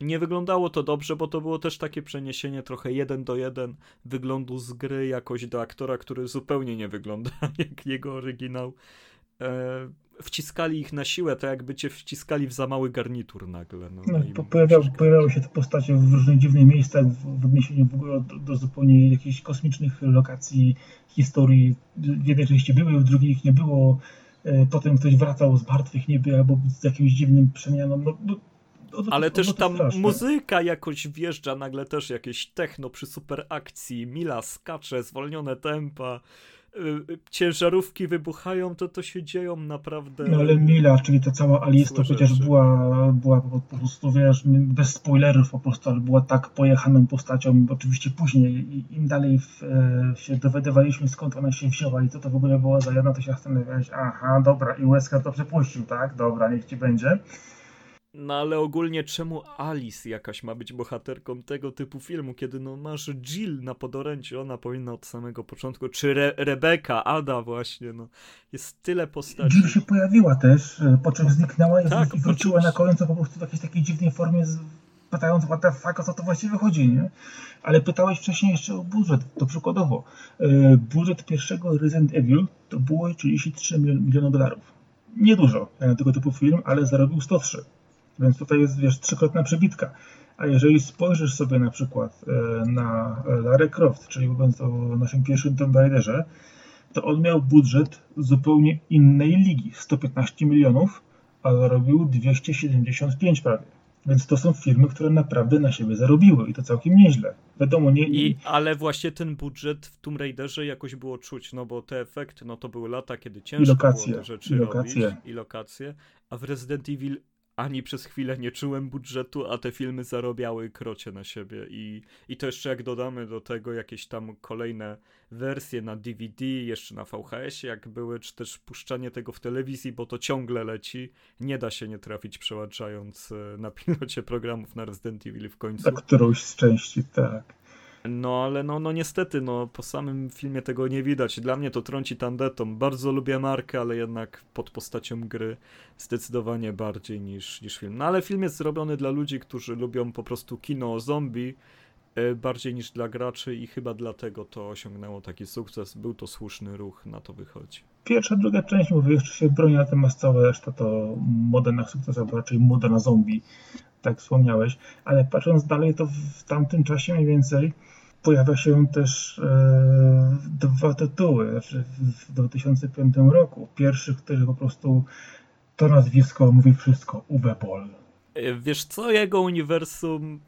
Speaker 2: nie wyglądało to dobrze, bo to było też takie przeniesienie trochę jeden do jeden wyglądu z gry jakoś do aktora, który zupełnie nie wygląda jak jego oryginał. Wciskali ich na siłę, to jakby cię wciskali w za mały garnitur nagle. No,
Speaker 3: No,
Speaker 2: i
Speaker 3: po, pojawiały, się te postacie w różnych dziwnych miejscach, w, odniesieniu w ogóle do, do zupełnie jakichś kosmicznych lokacji, historii. W jednej części były, w drugiej ich nie było. E, Potem ktoś wracał z martwych niby albo z jakimś dziwnym przemianą. No, no, odloty-
Speaker 2: Ale też
Speaker 3: odloty
Speaker 2: tam
Speaker 3: straszne.
Speaker 2: muzyka jakoś wjeżdża, nagle też jakieś techno przy super akcji, Mila skacze, zwolnione tempa, ciężarówki wybuchają, to to się dzieją naprawdę...
Speaker 3: No ale Mila, czyli ta cała Alice, to przecież
Speaker 2: rzeczy.
Speaker 3: była, była po prostu, wiesz, bez spoilerów po prostu, ale była tak pojechaną postacią, oczywiście później, im dalej w, e, się dowiadywaliśmy skąd ona się wzięła i co to w ogóle była za jedna, to się zastanawiałeś, aha, dobra, i Wesker to przepuścił, tak, dobra, niech ci będzie.
Speaker 2: No ale ogólnie czemu Alice jakaś ma być bohaterką tego typu filmu, kiedy no masz Jill na podoręciu, ona powinna od samego początku, czy Re Rebeka, Ada właśnie, no jest tyle postaci.
Speaker 3: Jill się pojawiła też, e, po czym zniknęła i,
Speaker 2: Tak,
Speaker 3: wróciła na końcu po prostu w jakiejś takiej dziwnej formie, z, pytając what the fuck, o co to właściwie chodzi, nie? Ale pytałeś wcześniej jeszcze o budżet, to przykładowo. E, budżet pierwszego Resident Evil to było 33 mil- miliony dolarów. Niedużo na tego typu film, ale zarobił 103. Więc tutaj jest, wiesz, trzykrotna przebitka. A jeżeli spojrzysz sobie na przykład e, na Lara Croft, czyli mówiąc o naszym pierwszym Tomb Raiderze, to on miał budżet zupełnie innej ligi, 115 milionów, a zarobił 275 prawie. Więc to są firmy, które naprawdę na siebie zarobiły i to całkiem nieźle. Wiadomo, nie,
Speaker 2: I, ale właśnie ten budżet w Tomb Raiderze jakoś było czuć, no bo te efekty, no to były lata, kiedy ciężko
Speaker 3: lokacje,
Speaker 2: było te rzeczy
Speaker 3: i lokacje.
Speaker 2: robić i lokacje, a w Resident Evil ani przez chwilę nie czułem budżetu, a te filmy zarabiały krocie na siebie. I, I to jeszcze jak dodamy do tego jakieś tam kolejne wersje na DVD, jeszcze na VHS, jak były, czy też puszczanie tego w telewizji, bo to ciągle leci. Nie da się nie trafić przełączając e, na pilocie programów na Resident Evil w końcu.
Speaker 3: Na którąś z części, tak.
Speaker 2: No ale no, no niestety, no po samym filmie tego nie widać. Dla mnie to trąci tandetą. Bardzo lubię markę, ale jednak pod postacią gry zdecydowanie bardziej niż, niż film. No ale film jest zrobiony dla ludzi, którzy lubią po prostu kino o zombie e, bardziej niż dla graczy i chyba dlatego to osiągnęło taki sukces. Był to słuszny ruch, na to wychodzi.
Speaker 3: Pierwsza, druga część, mówię, jeszcze się broni, natomiast cała reszta to moda na sukces, albo raczej moda na zombie, tak wspomniałeś. Ale patrząc dalej, to w tamtym czasie mniej więcej pojawia się też e, dwa tytuły, znaczy w 2005 roku. Pierwszy, który po prostu to nazwisko mówi wszystko, Uwe Boll.
Speaker 2: E, wiesz co, jego uniwersum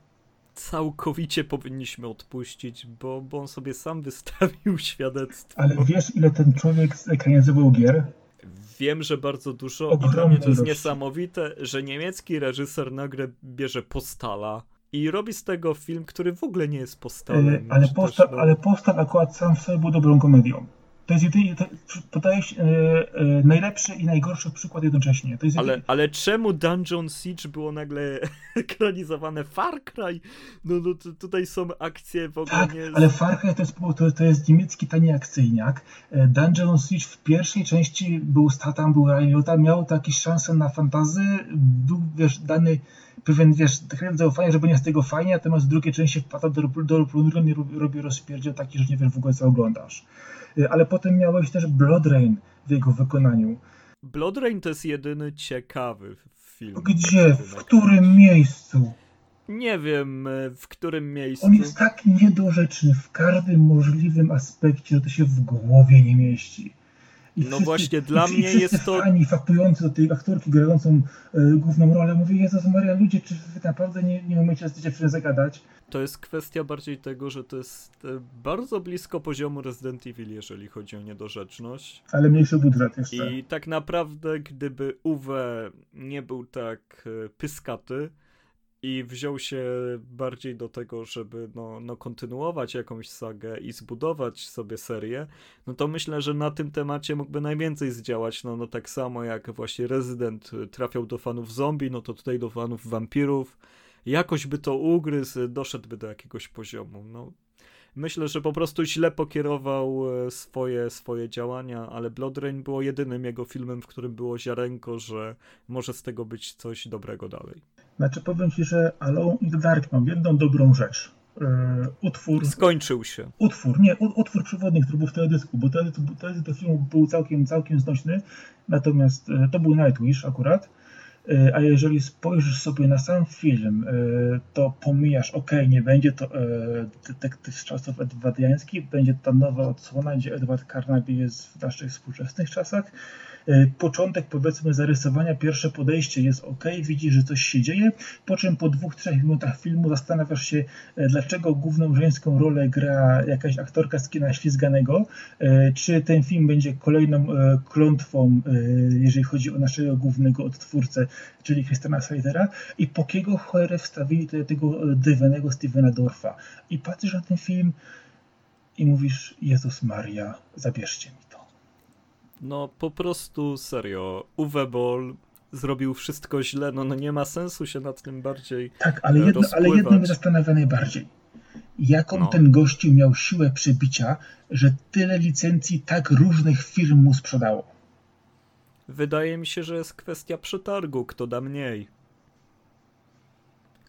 Speaker 2: całkowicie powinniśmy odpuścić, bo, bo on sobie sam wystawił świadectwo.
Speaker 3: Ale wiesz, ile ten człowiek zekranizował gier?
Speaker 2: Wiem, że bardzo dużo Ogromne i dla mnie to jest niesamowite, że niemiecki reżyser nagle bierze Postala, i robi z tego film, który w ogóle nie jest.
Speaker 3: E, ale, postal, no... ale postal akurat sam w sobie był dobrą komedią. To jest jedynie, to, podaje się, e, e, najlepszy i najgorszy przykład jednocześnie.
Speaker 2: ale, jedynie... ale czemu Dungeon Siege było nagle ekranizowane Far Cry? No, no to, tutaj są akcje w ogóle
Speaker 3: tak, nie... ale Far Cry to jest, to, to jest niemiecki tani akcyjniak. Dungeon Siege w pierwszej części był statam, był miał, miał jakieś szanse na fantazy, był wiesz, dany pewien, wiesz, kredyt zaufania, żeby nie z tego fajnie, natomiast drugiej części wpada do, do, do i robi, robi rozpierdziel taki, że nie wiesz w ogóle co oglądasz. Y, ale potem miałeś też Blood Rain w jego wykonaniu.
Speaker 2: Blood Rain to jest jedyny ciekawy film.
Speaker 3: Gdzie? W którym miejscu?
Speaker 2: Nie wiem, y, w którym miejscu.
Speaker 3: On jest tak niedorzeczny w każdym możliwym aspekcie, że to się w głowie nie mieści.
Speaker 2: No właśnie, dla mnie jest to...
Speaker 3: fani faktujący do tej aktorki grającą y, główną rolę, mówię, Jezus Maria, ludzie, czy wy naprawdę nie, nie umiecie z dziewczyny zagadać?
Speaker 2: To jest kwestia bardziej tego, że to jest e, bardzo blisko poziomu Resident Evil, jeżeli chodzi o niedorzeczność.
Speaker 3: Ale mniejszy budżet jeszcze.
Speaker 2: I tak naprawdę, gdyby Uwe nie był tak e, pyskaty, i wziął się bardziej do tego, żeby no, no kontynuować jakąś sagę i zbudować sobie serię, no to myślę, że na tym temacie mógłby najwięcej zdziałać. No, no tak samo jak właśnie Resident trafiał do fanów zombie, no to tutaj do fanów wampirów. Jakoś by to ugryzł, doszedłby do jakiegoś poziomu. No, myślę, że po prostu źle pokierował e, swoje, swoje działania, ale Blood Rain było jedynym jego filmem, w którym było ziarenko, że może z tego być coś dobrego dalej.
Speaker 3: Znaczy powiem Ci, że Alone in the Dark mam jedną dobrą rzecz. Yy, utwór...
Speaker 2: Skończył się.
Speaker 3: Utwór, nie, utwór przewodni, który był w teledysku, bo teledysk, teledysk do filmu był całkiem, całkiem znośny, natomiast yy, to był Nightwish akurat, yy, a jeżeli spojrzysz sobie na sam film, to pomijasz, ok, nie będzie to detektyw z czasów edwardiańskich, będzie ta nowa odsłona, gdzie Edward Carnaby jest w naszych współczesnych czasach, E, początek powiedzmy zarysowania, pierwsze podejście jest ok, widzisz, że coś się dzieje, po czym po dwóch, trzech minutach filmu zastanawiasz się, e, dlaczego główną żeńską rolę gra jakaś aktorka z kina ślizganego, e, czy ten film będzie kolejną klątwą, jeżeli chodzi o naszego głównego odtwórcę, czyli Christiana Slidera i po kiego cholerę wstawili tego dywanego Stevena Dorfa. I patrzysz na ten film i mówisz, Jezus Maria, zabierzcie mi.
Speaker 2: No po prostu serio, Uwe Boll zrobił wszystko źle, no, no nie ma sensu się nad tym bardziej
Speaker 3: Tak, ale jedno, ale jedno mnie zastanawia najbardziej. Jaką no. ten gościu miał siłę przebicia, że tyle licencji tak różnych firm mu sprzedało?
Speaker 2: Wydaje mi się, że jest kwestia przetargu, kto da mniej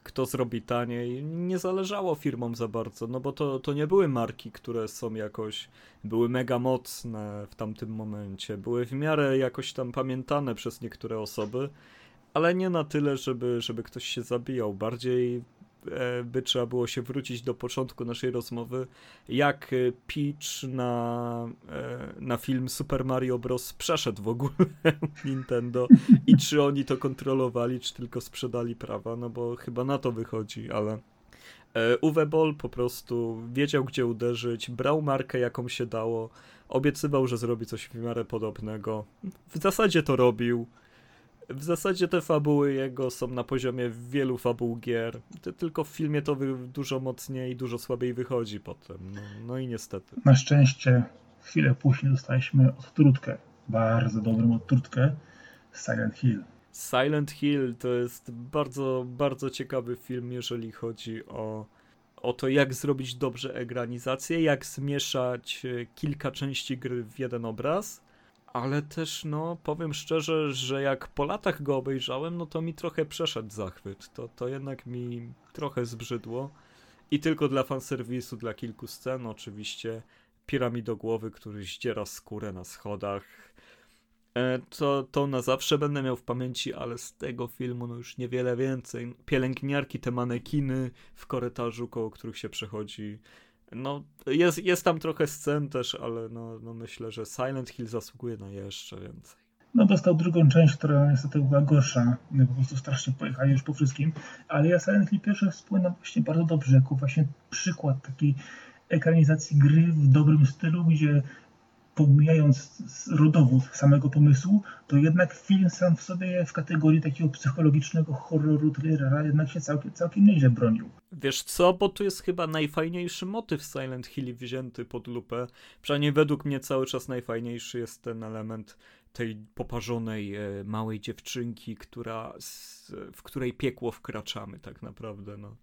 Speaker 2: kto zrobi taniej. Nie zależało firmom za bardzo, no bo to, to nie były marki, które są jakoś, były mega mocne w tamtym momencie. Były w miarę jakoś tam pamiętane przez niektóre osoby, ale nie na tyle, żeby, żeby ktoś się zabijał. Bardziej by trzeba było się wrócić do początku naszej rozmowy, jak pitch na, e, na film Super Mario Bros. przeszedł w ogóle Nintendo i czy oni to kontrolowali, czy tylko sprzedali prawa, no bo chyba na to wychodzi, ale e, Uwe Boll po prostu wiedział, gdzie uderzyć, brał markę, jaką się dało, obiecywał, że zrobi coś w miarę podobnego. W zasadzie to robił w zasadzie te fabuły jego są na poziomie wielu fabuł gier. Tylko w filmie to dużo mocniej i dużo słabiej wychodzi potem. No, no i niestety.
Speaker 3: Na szczęście chwilę później dostaliśmy odtrutkę. Bardzo dobrą odtrutkę. Silent Hill.
Speaker 2: Silent Hill to jest bardzo, bardzo ciekawy film, jeżeli chodzi o, o to, jak zrobić dobrze egranizację, jak zmieszać e, kilka części gry w jeden obraz ale też, no, powiem szczerze, że jak po latach go obejrzałem, no to mi trochę przeszedł zachwyt. To, to jednak mi trochę zbrzydło. I tylko dla fanserwisu, dla kilku scen, oczywiście piramidogłowy, który zdziera skórę na schodach. E, to, to na zawsze będę miał w pamięci, ale z tego filmu no już niewiele więcej. Pielęgniarki, te manekiny w korytarzu, koło których się przechodzi no, jest, jest tam trochę scen też, ale no, no myślę, że Silent Hill zasługuje na jeszcze więcej.
Speaker 3: No dostał drugą część, która niestety była gorsza. Po prostu strasznie pojechali już po wszystkim. Ale ja Silent Hill pierwszy wspominam właśnie bardzo dobrze, jako właśnie przykład takiej ekranizacji gry w dobrym stylu, gdzie pomijając rodowód samego pomysłu, to jednak film sam w sobie w kategorii takiego psychologicznego horroru, thrillera jednak się całkiem, całkiem nieźle bronił.
Speaker 2: Wiesz co, bo tu jest chyba najfajniejszy motyw Silent Hill wzięty pod lupę. Przynajmniej według mnie cały czas najfajniejszy jest ten element tej poparzonej e, małej dziewczynki, która, z, w której piekło wkraczamy tak naprawdę. No.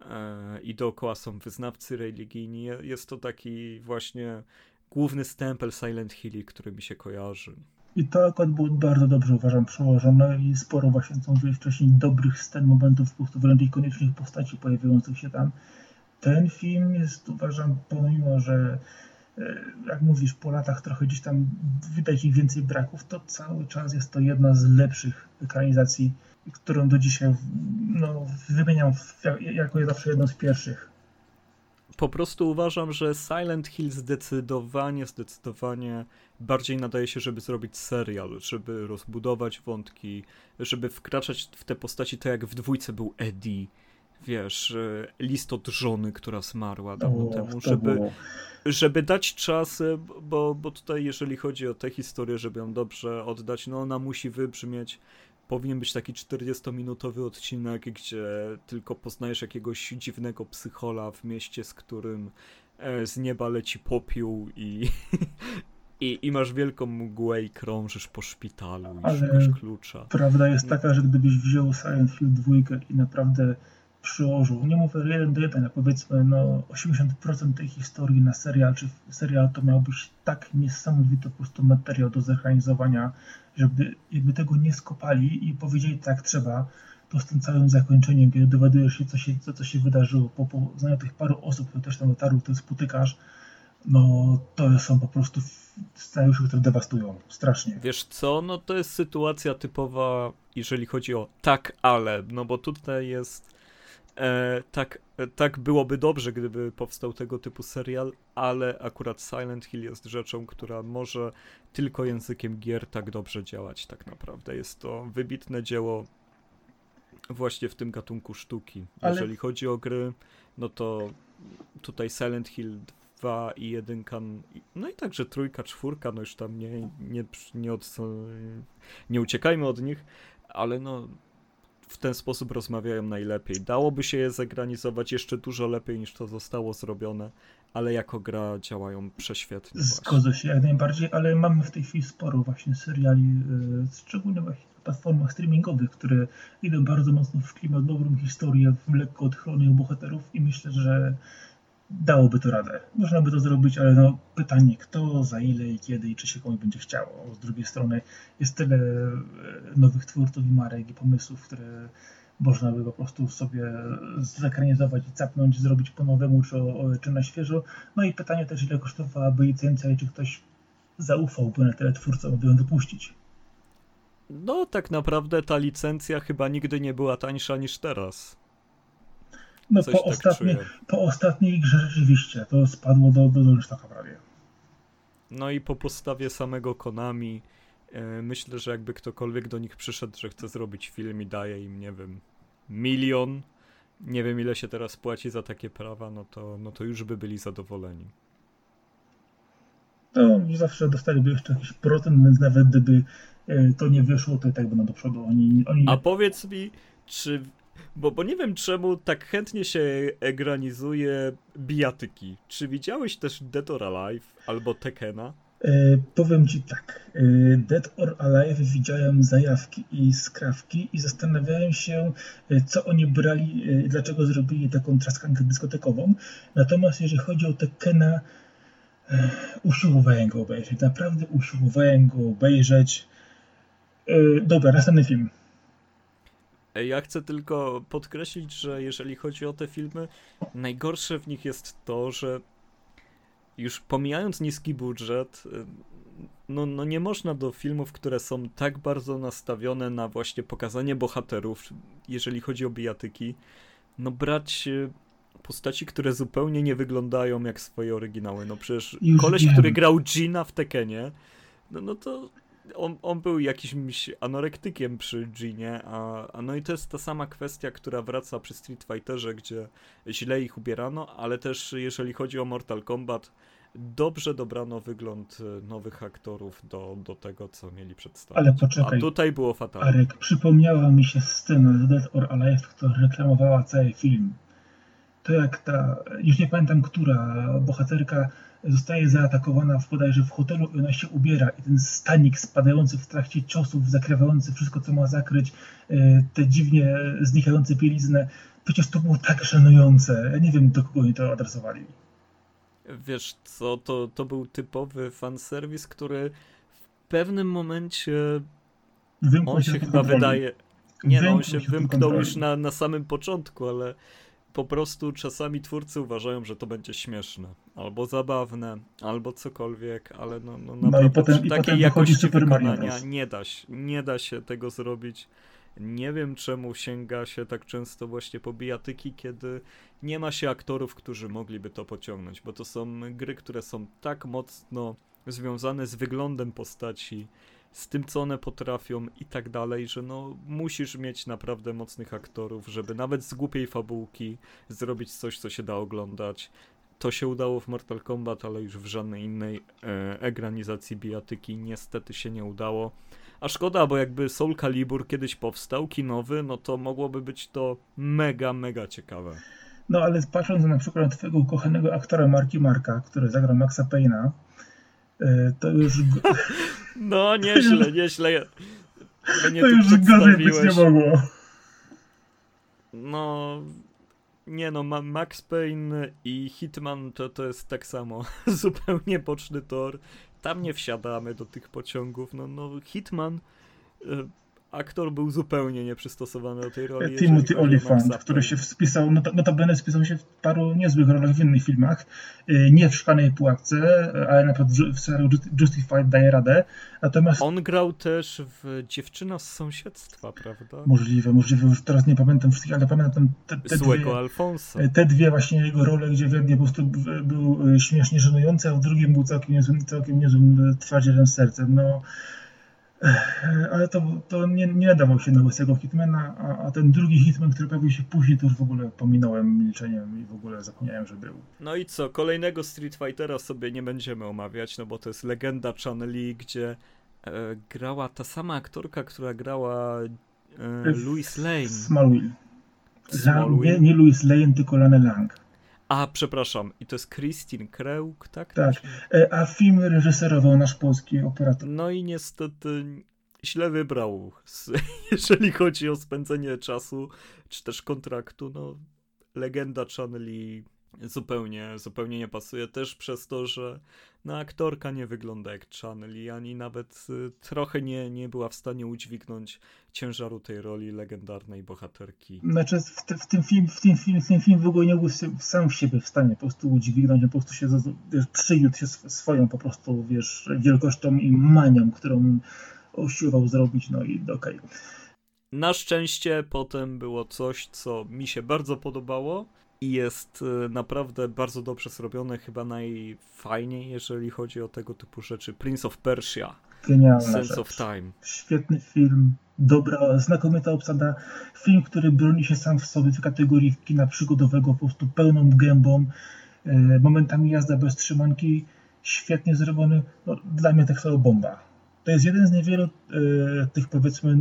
Speaker 2: E, I dookoła są wyznawcy religijni. Jest to taki właśnie główny stempel Silent Hill, który mi się kojarzy.
Speaker 3: I to akurat było bardzo dobrze, uważam, przełożone i sporo właśnie, co mówiłeś wcześniej, dobrych scen, momentów, po prostu wręcz ikonicznych postaci pojawiających się tam. Ten film jest, uważam, pomimo, że e, jak mówisz, po latach trochę gdzieś tam widać ich więcej braków, to cały czas jest to jedna z lepszych ekranizacji, którą do dzisiaj no, wymieniam jako zawsze jedną z pierwszych
Speaker 2: po prostu uważam, że Silent Hill zdecydowanie, zdecydowanie bardziej nadaje się, żeby zrobić serial, żeby rozbudować wątki, żeby wkraczać w te postaci tak jak w dwójce był Eddie, wiesz, list od żony, która zmarła dawno o, temu, żeby, żeby dać czas, bo, bo tutaj jeżeli chodzi o tę historię, żeby ją dobrze oddać, no ona musi wybrzmieć powinien być taki 40-minutowy odcinek, gdzie tylko poznajesz jakiegoś dziwnego psychola w mieście, z którym e, z nieba leci popiół i, i, i masz wielką mgłę i krążysz po szpitalu i Ale szukasz klucza.
Speaker 3: Prawda jest taka, że gdybyś wziął Silent Hill 2 i naprawdę przyłożył, nie mówię jeden do jeden, a powiedzmy no 80% tej historii na serial czy serial, to miałbyś tak niesamowity po prostu materiał do zorganizowania, żeby jakby tego nie skopali i powiedzieli tak trzeba, to z tym całym zakończeniem, kiedy dowiadujesz się, co się, co, co się wydarzyło, po poznaniu tych paru osób, które też tam dotarły, które spotykasz, no to są po prostu scenariusze, które dewastują strasznie.
Speaker 2: Wiesz co, no to jest sytuacja typowa, jeżeli chodzi o tak, ale, no bo tutaj jest E, tak, e, tak byłoby dobrze, gdyby powstał tego typu serial, ale akurat Silent Hill jest rzeczą, która może tylko językiem gier tak dobrze działać tak naprawdę. Jest to wybitne dzieło właśnie w tym gatunku sztuki. Ale... Jeżeli chodzi o gry, no to tutaj Silent Hill 2 i 1, no i także trójka, czwórka, no już tam nie, nie, nie, od, nie uciekajmy od nich, ale no w ten sposób rozmawiają najlepiej. Dałoby się je zegranizować jeszcze dużo lepiej niż to zostało zrobione, ale jako gra działają prześwietnie.
Speaker 3: Zgodzę się jak najbardziej, ale mamy w tej chwili sporo właśnie seriali, yy, szczególnie właśnie na platformach streamingowych, które idą bardzo mocno w klimat dobrą historię, w lekko odchlonych bohaterów i myślę, że dałoby to radę. Można by to zrobić, ale no, pytanie kto, za ile i kiedy i czy się komuś będzie chciało. Z drugiej strony jest tyle e, nowych twórców i marek i pomysłów, które można by po prostu sobie zekranizować i capnąć, zrobić po nowemu czy, czy na świeżo. No i pytanie też, ile kosztowałaby licencja i czy ktoś zaufałby na tyle twórcom, aby ją wypuścić.
Speaker 2: No, tak naprawdę ta licencja chyba nigdy nie była tańsza niż teraz.
Speaker 3: No po, tak ostatnie, po ostatniej grze rzeczywiście to spadło do, do, do taka prawie.
Speaker 2: No i po postawie samego Konami yy, myślę, że jakby ktokolwiek do nich przyszedł, że chce zrobić film i daje im, nie wiem, milion, nie wiem ile się teraz płaci za takie prawa, no to, no to już by byli zadowoleni.
Speaker 3: No, zawsze dostaliby jeszcze jakiś procent, więc nawet gdyby e, to nie wyszło, to i tak będą do przodu. Oni, oni...
Speaker 2: A powiedz mi, czy. Bo, bo nie wiem czemu tak chętnie się egranizuje bijatyki. Czy widziałeś też Dead or Alive albo Tekena?
Speaker 3: E, powiem Ci tak, e, Dead or Alive widziałem zajawki i skrawki i zastanawiałem się, e, co oni brali, e, dlaczego zrobili taką traskankę dyskotekową. Natomiast jeżeli chodzi o Tekena, e, usiłowałem go obejrzeć, naprawdę usiłowałem go obejrzeć. E, dobra, następny film.
Speaker 2: Ja chcę tylko podkreślić, że jeżeli chodzi o te filmy, najgorsze w nich jest to, że już pomijając niski budżet, y, no, no nie można do filmów, które są tak bardzo nastawione na właśnie pokazanie bohaterów, jeżeli chodzi o bijatyki, no brać y, postaci, które zupełnie nie wyglądają jak swoje oryginały. No przecież
Speaker 3: Już
Speaker 2: koleś,
Speaker 3: wiem.
Speaker 2: który grał Gina w Tekenie, no, no to on, on był jakimś anorektykiem przy Ginie, a, a no i to jest ta sama kwestia, która wraca przy Street Fighterze, gdzie źle ich ubierano, ale też jeżeli chodzi o Mortal Kombat, dobrze dobrano wygląd e, nowych aktorów do, do tego, co mieli przedstawić.
Speaker 3: Ale poczekaj.
Speaker 2: A tutaj było fatalnie.
Speaker 3: Arek, przypomniała mi się scena z Dead or Alive, która reklamowała cały film. To jak ta, już nie pamiętam, która bohaterka zostaje zaatakowana w bodajże w hotelu i ona się ubiera i ten stanik spadający w trakcie ciosów, zakrywający wszystko, co ma zakryć, te dziwnie znikające bieliznę, przecież to było tak żenujące. Ja nie wiem, do kogo oni to adresowali.
Speaker 2: Wiesz co, to, to był typowy fanserwis, który w pewnym momencie
Speaker 3: Wymknął
Speaker 2: on
Speaker 3: się
Speaker 2: się chyba
Speaker 3: kontroli.
Speaker 2: wydaje. Nie, no on się wymknął
Speaker 3: kontroli.
Speaker 2: już na, na samym początku, ale po prostu czasami twórcy uważają, że to będzie śmieszne, albo zabawne, albo cokolwiek, ale no, no
Speaker 3: i
Speaker 2: naprawdę
Speaker 3: potem- i
Speaker 2: takiej
Speaker 3: potem
Speaker 2: jakości
Speaker 3: Super
Speaker 2: wykonania nie da, się, nie da się tego zrobić. Nie wiem czemu sięga się tak często właśnie po bijatyki, kiedy nie ma się aktorów, którzy mogliby to pociągnąć, bo to są gry, które są tak mocno związane z wyglądem postaci, z tym, co one potrafią i tak dalej, że no musisz mieć naprawdę mocnych aktorów, żeby nawet z głupiej fabułki zrobić coś, co się da oglądać. To się udało w Mortal Kombat, ale już w żadnej innej e, egranizacji bijatyki niestety się nie udało. A szkoda, bo jakby Soul Calibur kiedyś powstał, kinowy, no to mogłoby być to mega, mega ciekawe.
Speaker 3: No ale patrząc na przykład twojego ukochanego aktora Marki Marka, który zagrał Maxa Payne'a, e, to już,
Speaker 2: No, nieźle, nieźle. Mnie
Speaker 3: to już gorzej być nie mogło.
Speaker 2: No. Nie no, Ma- Max Payne i Hitman to, to jest tak samo. Zupełnie boczny tor. Tam nie wsiadamy do tych pociągów. No, no Hitman. Aktor był zupełnie nieprzystosowany do tej roli.
Speaker 3: Timothy Olyphant, który się wspisał, not- notabene spisał się w paru niezłych rolach w innych filmach. E, Nie w Szklanej Pułapce, e, ale na przykład w- serialu Just- Justified daje radę. Natomiast
Speaker 2: On grał też w Dziewczyna z sąsiedztwa, prawda?
Speaker 3: możliwe, możliwe, już teraz nie pamiętam wszystkich, ale pamiętam te, te,
Speaker 2: Złego
Speaker 3: dwie,
Speaker 2: Alfonsa.
Speaker 3: e, te dwie właśnie jego role, gdzie w jednej po prostu był śmiesznie żenujący, a w drugim był całkiem niezłym, całkiem niezłym twardzielem sercem. No, ale to, to nie, nie nadawał się na łysego Hitmana, a, a ten drugi Hitman, który pojawił się później, to już w ogóle pominąłem milczeniem i w ogóle zapomniałem, że był.
Speaker 2: No i co, kolejnego Street Fightera sobie nie będziemy omawiać, no bo to jest legenda Chun-Li, gdzie e, grała ta sama aktorka, która grała e, Louis Lane.
Speaker 3: Smallville.
Speaker 2: Smallville.
Speaker 3: nie, nie Louis Lane, tylko Lana Lang.
Speaker 2: A, przepraszam, i to jest Christine Kreuk, tak?
Speaker 3: Tak. E, A film reżyserował nasz polski operator.
Speaker 2: No i niestety źle wybrał, jeżeli chodzi o spędzenie czasu, czy też kontraktu, no legenda Chun-Li zupełnie, zupełnie nie pasuje, też przez to, że no, aktorka nie wygląda jak Chun-Li, ani nawet y, trochę nie, nie była w stanie udźwignąć ciężaru tej roli legendarnej bohaterki.
Speaker 3: Znaczy w, te, w, tym film, w, tym film, w tym film w ogóle nie był sam w siebie w stanie po prostu udźwignąć, on po prostu się wiesz, się sw- swoją po prostu wiesz, wielkością i manią, którą usiłował zrobić, no i okej.
Speaker 2: Na szczęście potem było coś, co mi się bardzo podobało i jest e, naprawdę bardzo dobrze zrobione, chyba najfajniej, jeżeli chodzi o tego typu rzeczy. Prince of Persia,
Speaker 3: Genialna
Speaker 2: Sense
Speaker 3: rzecz.
Speaker 2: of Time.
Speaker 3: Świetny film, dobra, znakomita obsada. Film, który broni się sam w sobie w kategorii kina przygodowego po prostu pełną gębą. E, Momentami jazda bez trzymanki. świetnie zrobiony. No, dla mnie tak samo bomba. To jest jeden z niewielu e, tych powiedzmy e,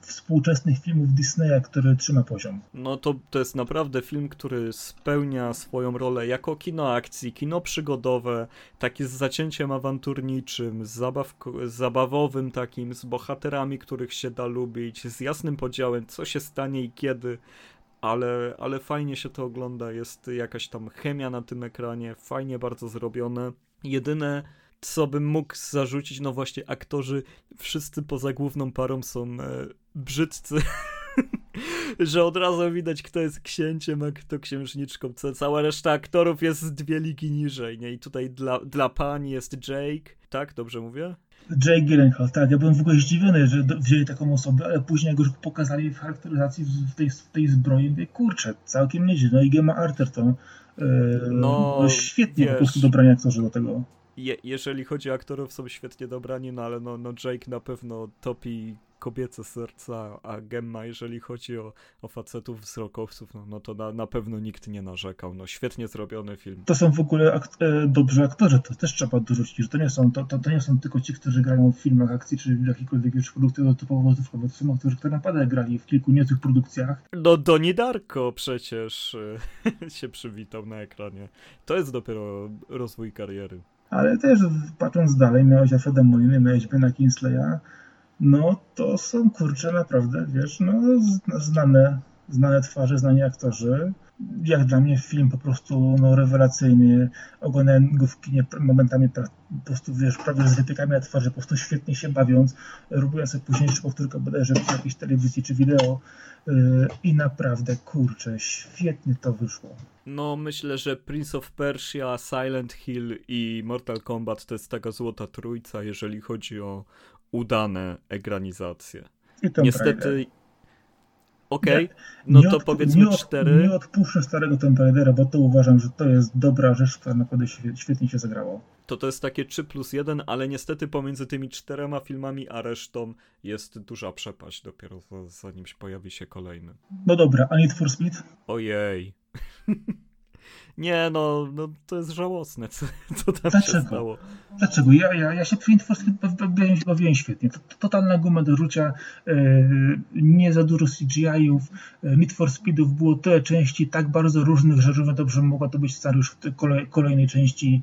Speaker 3: współczesnych filmów Disneya, który trzyma poziom.
Speaker 2: No to, to jest naprawdę film, który spełnia swoją rolę jako kino akcji, kino przygodowe, takie z zacięciem awanturniczym, z, zabaw, z zabawowym takim, z bohaterami, których się da lubić, z jasnym podziałem, co się stanie i kiedy ale, ale fajnie się to ogląda, jest jakaś tam chemia na tym ekranie, fajnie bardzo zrobione. Jedyne, co bym mógł zarzucić, no właśnie aktorzy, wszyscy poza główną parą są e, brzydcy. że od razu widać, kto jest księciem, a kto księżniczką. Cała reszta aktorów jest dwie ligi niżej, nie? I tutaj dla, dla pani jest Jake, tak? Dobrze mówię?
Speaker 3: Jake Gyllenhaal, tak. Ja byłem w ogóle zdziwiony, że wzięli taką osobę, ale później jak już pokazali w charakteryzacji w tej, w tej zbroi, mówię, kurczę, całkiem nieźle. No i Gemma Arterton, yy, no, no świetnie wiesz, po prostu dobrani aktorzy do tego
Speaker 2: je, jeżeli chodzi o aktorów, są świetnie dobrani, no ale no, no Jake na pewno topi kobiece serca, a Gemma, jeżeli chodzi o, o facetów wzrokowców, no, no to na, na pewno nikt nie narzekał. No świetnie zrobiony film.
Speaker 3: To są w ogóle ak e, dobrzy aktorzy, to też trzeba dorzucić, że to nie są, to, to, to, nie są tylko ci, którzy grają w filmach akcji, czy w jakichkolwiek już produkcjach typowo rozrywkowych, to są aktorzy, którzy naprawdę grali w kilku niezłych produkcjach.
Speaker 2: No Doni Darko przecież e, się przywitał na ekranie. To jest dopiero rozwój kariery
Speaker 3: ale też patrząc dalej, miałeś Alfreda Moliny, miałeś Bena Kingsleya, no to są kurcze naprawdę, wiesz, no znane, znane twarze, znani aktorzy. Jak dla mnie film po prostu no, rewelacyjny. Oglądałem go w kinie momentami po prostu, wiesz, prawie z wypiekami na twarzy, po prostu świetnie się bawiąc. Robiłem sobie późniejszy powtórkę bodajże w jakiejś telewizji czy wideo yy, i naprawdę, kurczę, świetnie to wyszło.
Speaker 2: No, myślę, że Prince of Persia, Silent Hill i Mortal Kombat to jest taka złota trójca, jeżeli chodzi o udane egranizacje. Niestety. Okej, okay. no to od, powiedzmy
Speaker 3: nie
Speaker 2: cztery.
Speaker 3: Nie odpuszczę starego Tomb Raidera, bo to uważam, że to jest dobra rzecz, która naprawdę świetnie się zagrało.
Speaker 2: To to jest takie 3 plus 1, ale niestety pomiędzy tymi czterema filmami a resztą jest duża przepaść dopiero zanim się pojawi się kolejny.
Speaker 3: No dobra, a Need for Speed?
Speaker 2: Ojej. Nie, no, no to jest żałosne, co, co tam Dlaczego? się stało.
Speaker 3: Dlaczego? Ja, ja, ja się Speed bawiłem, bawiłem świetnie. To, totalna guma do rzucia, e, nie za dużo CGI-ów. E, Need for Speedów było tyle części, tak bardzo różnych, że równie dobrze mogła to być scenariusz w kolej, kolejnej części.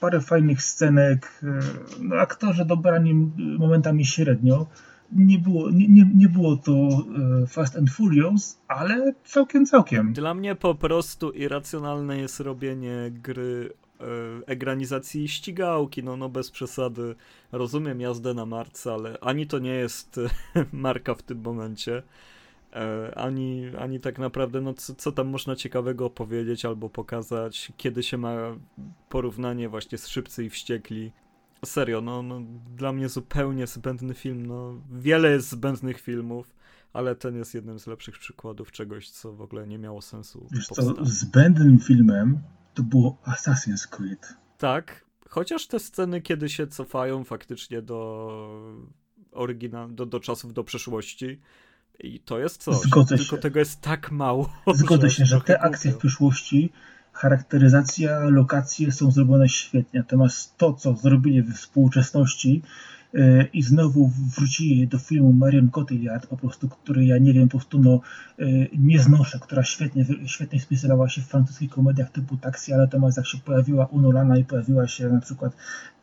Speaker 3: Parę fajnych scenek, e, no, aktorzy dobrani momentami średnio nie było, nie, nie, nie było to e, Fast and Furious, ale całkiem, całkiem.
Speaker 2: Dla mnie po prostu irracjonalne jest robienie gry e, egranizacji ścigałki, no, no bez przesady. Rozumiem jazdę na marce, ale ani to nie jest marka w tym momencie, e, ani, ani tak naprawdę, no co, co tam można ciekawego opowiedzieć albo pokazać, kiedy się ma porównanie właśnie z Szybcy i Wściekli serio, no, no, dla mnie zupełnie zbędny film. No, wiele jest zbędnych filmów, ale ten jest jednym z lepszych przykładów czegoś, co w ogóle nie miało sensu.
Speaker 3: Wiesz co, zbędnym filmem to było Assassin's Creed.
Speaker 2: Tak, chociaż te sceny, kiedy się cofają faktycznie do oryginal, do, do czasów do przeszłości, i to jest coś. Zgodzę Tylko się. tego jest tak mało.
Speaker 3: Zgodzę się, że te akcje w przyszłości charakteryzacja, lokacje są zrobione świetnie, natomiast to, co zrobili we współczesności yy, i znowu wrócili do filmu Marion Cotillard, po prostu, który ja nie wiem, po prostu no, yy, nie znoszę, która świetnie, świetnie spisywała się w francuskich komediach typu Taxi, ale natomiast jak się pojawiła u Nolana i pojawiła się na przykład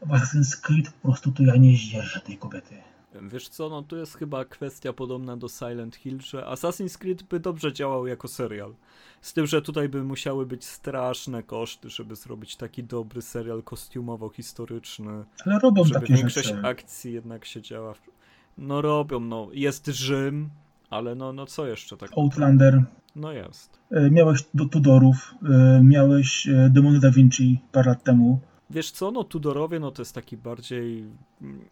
Speaker 3: w Assassin's Creed, po prostu to ja nie zdzierżę tej kobiety.
Speaker 2: Wiesz co, no tu jest chyba kwestia podobna do Silent Hill, że Assassin's Creed by dobrze działał jako serial. Z tym, że tutaj by musiały być straszne koszty, żeby zrobić taki dobry serial kostiumowo-historyczny.
Speaker 3: Ale robią
Speaker 2: żeby
Speaker 3: takie
Speaker 2: większość
Speaker 3: rzeczy.
Speaker 2: akcji jednak się działa. W... No robią, no. Jest Rzym, ale no, no co jeszcze tak?
Speaker 3: Outlander.
Speaker 2: No jest.
Speaker 3: E, miałeś do Tudorów, e, miałeś e, Demony Da Vinci parę lat temu.
Speaker 2: Wiesz co, no Tudorowie, no to jest taki bardziej...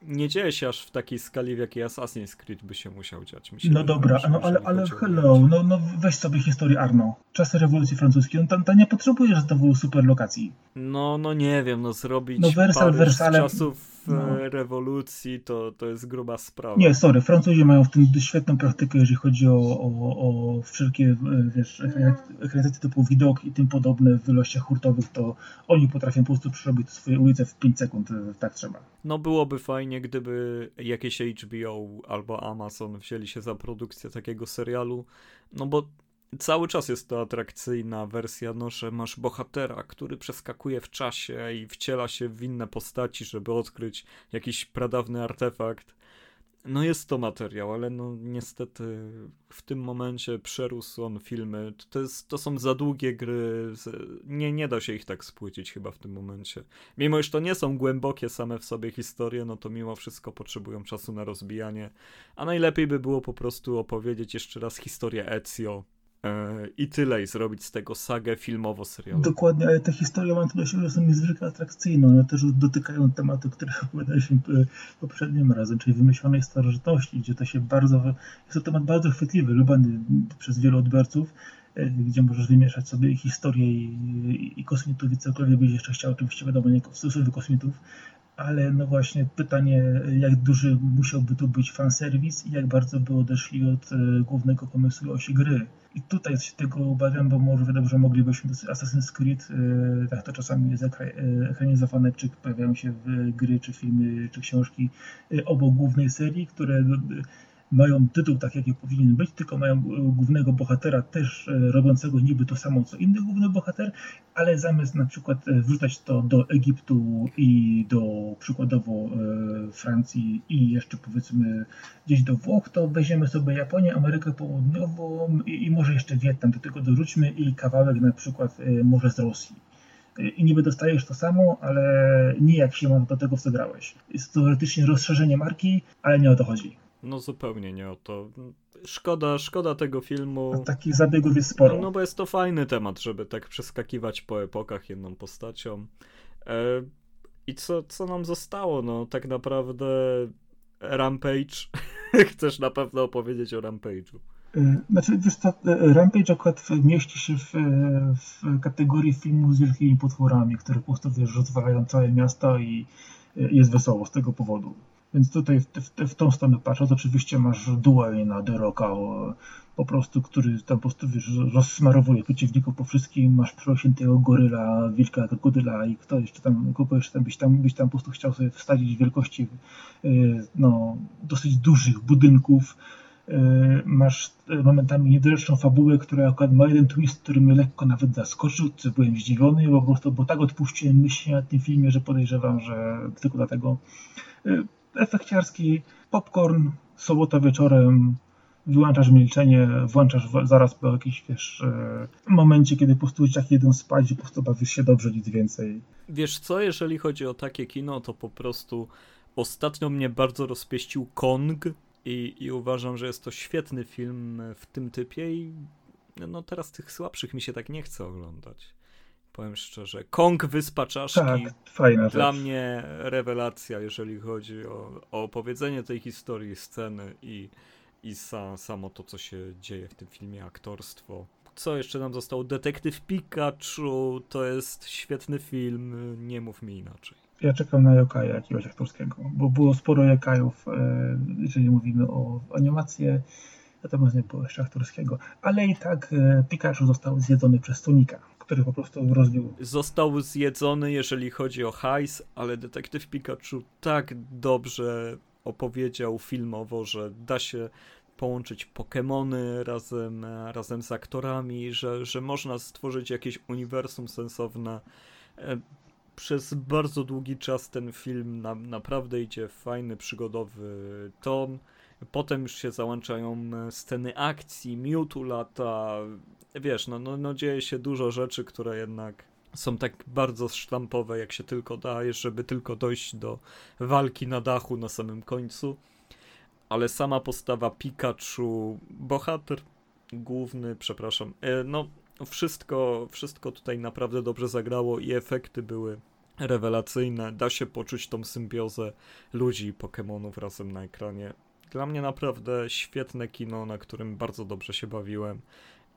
Speaker 2: Nie dzieje się aż w takiej skali, w jakiej Assassin's Creed by się musiał dziać.
Speaker 3: Się no dobra, no, ale, ale hello, no, no weź sobie historię Arno. Czasy rewolucji francuskiej, no tam, tam nie potrzebujesz znowu super lokacji.
Speaker 2: No, no nie wiem, no zrobić
Speaker 3: no, Wersal,
Speaker 2: Paryż
Speaker 3: Wersalem,
Speaker 2: z czasów
Speaker 3: no.
Speaker 2: e, rewolucji to, to jest gruba sprawa.
Speaker 3: Nie, sorry, Francuzi mają w tym świetną praktykę, jeżeli chodzi o, o, o wszelkie, e, wiesz, ekranizacje typu widok i tym podobne w ilościach hurtowych, to oni potrafią po prostu przerobić swoje ulice w 5 sekund, e, tak trzeba.
Speaker 2: No byłoby fajnie, gdyby jakieś HBO albo Amazon wzięli się za produkcję takiego serialu, no bo cały czas jest to atrakcyjna wersja, no, że masz bohatera, który przeskakuje w czasie i wciela się w inne postaci, żeby odkryć jakiś pradawny artefakt. No jest to materiał, ale no niestety w tym momencie przerósł on filmy. To, jest, to są za długie gry, nie, nie da się ich tak spłycić chyba w tym momencie. Mimo, że to nie są głębokie same w sobie historie, no to mimo wszystko potrzebują czasu na rozbijanie. A najlepiej by było po prostu opowiedzieć jeszcze raz historię Ezio, i tyle, i zrobić z tego sagę filmowo-serialową.
Speaker 3: Dokładnie, ale te historie mam do siebie, są niezwykle atrakcyjne. One też dotykają tematu, który opowiadaliśmy e, poprzednim razem, czyli wymyślonej starożytności, gdzie to się bardzo, jest to temat bardzo chwytliwy, lubiany przez wielu odbiorców, e, gdzie możesz wymieszać sobie historię i, i kosmitów i cokolwiek byś jeszcze chciał, oczywiście wiadomo, nie stosunkowy kosmitów, ale no właśnie pytanie, jak duży musiałby tu być fanserwis i jak bardzo by odeszli od głównego pomysłu osi gry. I tutaj się tego obawiam, bo może że moglibyśmy Assassin's Creed, e, tak to czasami jest e, ekranizowane, czy pojawiają się w gry, czy filmy, czy książki e, obok głównej serii, które mają tytuł tak, jaki powinien być, tylko mają e, głównego bohatera też e, robiącego niby to samo, co inny główny bohater, ale zamiast na przykład e, wrzucać to do Egiptu i do przykładowo Francji i jeszcze powiedzmy gdzieś do Włoch, to weźmiemy sobie Japonię, Amerykę Południową i, i może jeszcze Wietnam, do tego dorzućmy i kawałek na przykład może z Rosji i niby dostajesz to samo, ale nie jak się do tego, w co grałeś. Jest to teoretycznie rozszerzenie marki, ale nie o to chodzi.
Speaker 2: No zupełnie nie o to. Szkoda, szkoda tego filmu.
Speaker 3: A takich zabiegów jest sporo.
Speaker 2: No bo jest to fajny temat, żeby tak przeskakiwać po epokach jedną postacią. E, I co, co nam zostało? No tak naprawdę Rampage. Chcesz na pewno opowiedzieć o Rampage'u.
Speaker 3: E, znaczy, wiesz co, e, Rampage akurat mieści się w, w kategorii filmu z wielkimi potworami, które po prostu, wiesz, rozwalają całe miasto i jest wesoło z tego powodu. Więc tutaj w, w, w tą stronę patrząc, oczywiście masz duel na The Rocka, po prostu, który tam po prostu wiesz, rozsmarowuje przeciwników po wszystkim, masz prosiętego goryla, wilka, krokodyla i kto jeszcze tam, kogo jeszcze tam byś tam, byś tam po prostu chciał sobie wsadzić wielkości y, no, dosyć dużych budynków, y, masz y, momentami niedoreczną fabułę, która akurat ma jeden twist, który mnie lekko nawet zaskoczył, co byłem zdziwiony, bo po prostu, bo tak odpuściłem myśli na tym filmie, że podejrzewam, że tylko dlatego efekciarski popcorn, sobota wieczorem, wyłączasz milczenie, włączasz zaraz po jakimś, wiesz, e, momencie, kiedy po prostu jak jeden spać i po prostu bawisz się dobrze, nic więcej.
Speaker 2: Wiesz co, jeżeli chodzi o takie kino, to po prostu ostatnio mnie bardzo rozpieścił Kong i, i uważam, że jest to świetny film w tym typie i no teraz tych słabszych mi się tak nie chce oglądać. Powiem szczerze. Kong Wyspa Czaszki.
Speaker 3: Tak, fajna
Speaker 2: Dla
Speaker 3: rzecz.
Speaker 2: mnie rewelacja, jeżeli chodzi o, o opowiedzenie tej historii, sceny i, i sa, samo to, co się dzieje w tym filmie, aktorstwo. Co jeszcze nam zostało? Detektyw Pikachu to jest świetny film, nie mów mi inaczej.
Speaker 3: Ja czekam na Yokaja jakiegoś aktorskiego, bo było sporo Yokajów, e, jeżeli mówimy o animację, natomiast nie było jeszcze aktorskiego. Ale i tak e, Pikachu został zjedzony przez Sonika który po prostu rozbił.
Speaker 2: Został zjedzony, jeżeli chodzi o hajs, ale detektyw Pikachu tak dobrze opowiedział filmowo, że da się połączyć Pokémony razem, razem z aktorami, że, że można stworzyć jakieś uniwersum sensowne. E, przez bardzo długi czas ten film na, naprawdę idzie w fajny, przygodowy ton. Potem już się załączają sceny akcji, Mewtwo lata, wiesz, no, no, no dzieje się dużo rzeczy, które jednak są tak bardzo sztampowe, jak się tylko da, żeby tylko dojść do walki na dachu na samym końcu. Ale sama postawa Pikachu, bohater główny, przepraszam, e, no wszystko, wszystko tutaj naprawdę dobrze zagrało i efekty były rewelacyjne. Da się poczuć tą symbiozę ludzi i Pokémonów razem na ekranie. Dla mnie naprawdę świetne kino, na którym bardzo dobrze się bawiłem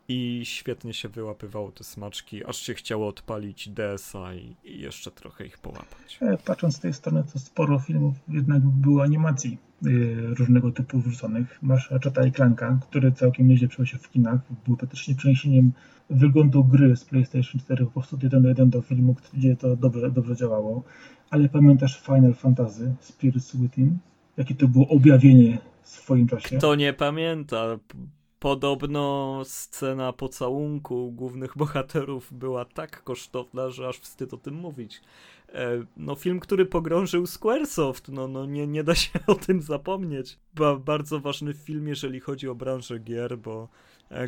Speaker 2: i świetnie się wyłapywało te smaczki, aż się chciało odpalić DSa i, i jeszcze trochę ich połapać.
Speaker 3: E, patrząc z tej strony, to sporo filmów jednak było animacji y, różnego typu wrzuconych. Masz Ratcheta i Clanka, który całkiem nieźle przyjął się w kinach. Był praktycznie przeniesieniem wyglądu gry z PlayStation 4 po prostu jeden do jeden do filmu, gdzie to dobrze, dobrze działało. Ale pamiętasz Final Fantasy Spirits Within? Jakie to było objawienie w swoim czasie?
Speaker 2: Kto nie pamięta? Podobno scena pocałunku głównych bohaterów była tak kosztowna, że aż wstyd o tym mówić. E, no, film, który pogrążył Squaresoft, no, no nie, nie da się o tym zapomnieć. Ba bardzo ważny film, jeżeli chodzi o branżę gier, bo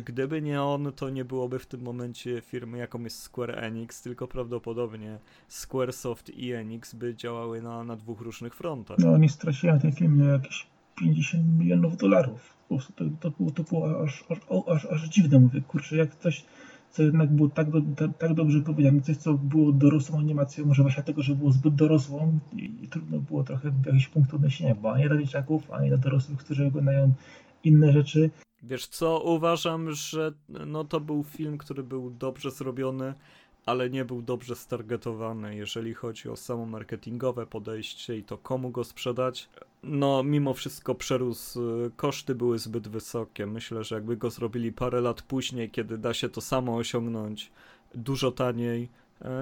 Speaker 2: gdyby nie on, to nie byłoby w tym momencie firmy, jaką jest Square Enix, tylko prawdopodobnie Squaresoft i Enix by działały na, na dwóch różnych frontach.
Speaker 3: No, oni stracili na tym filmie jakieś 50 milionów dolarów. Po prostu to, to, było, to było aż, aż, aż, aż dziwne. Mówię, kurczę, jak coś, co jednak było tak, do, tak, tak dobrze powiedziane, coś, co było dorosłą animacją, może właśnie dlatego, że było zbyt dorosłą i, i trudno było trochę jakiś punkt odniesienia, bo ani dla dzieciaków, ani dla dorosłych, którzy oglądają inne rzeczy.
Speaker 2: Wiesz co, uważam, że no to był film, który był dobrze zrobiony, ale nie był dobrze stargetowany, jeżeli chodzi o samo marketingowe podejście i to komu go sprzedać. No, mimo wszystko przerósł, y, koszty były zbyt wysokie. Myślę, że jakby go zrobili parę lat później, kiedy da się to samo osiągnąć dużo taniej,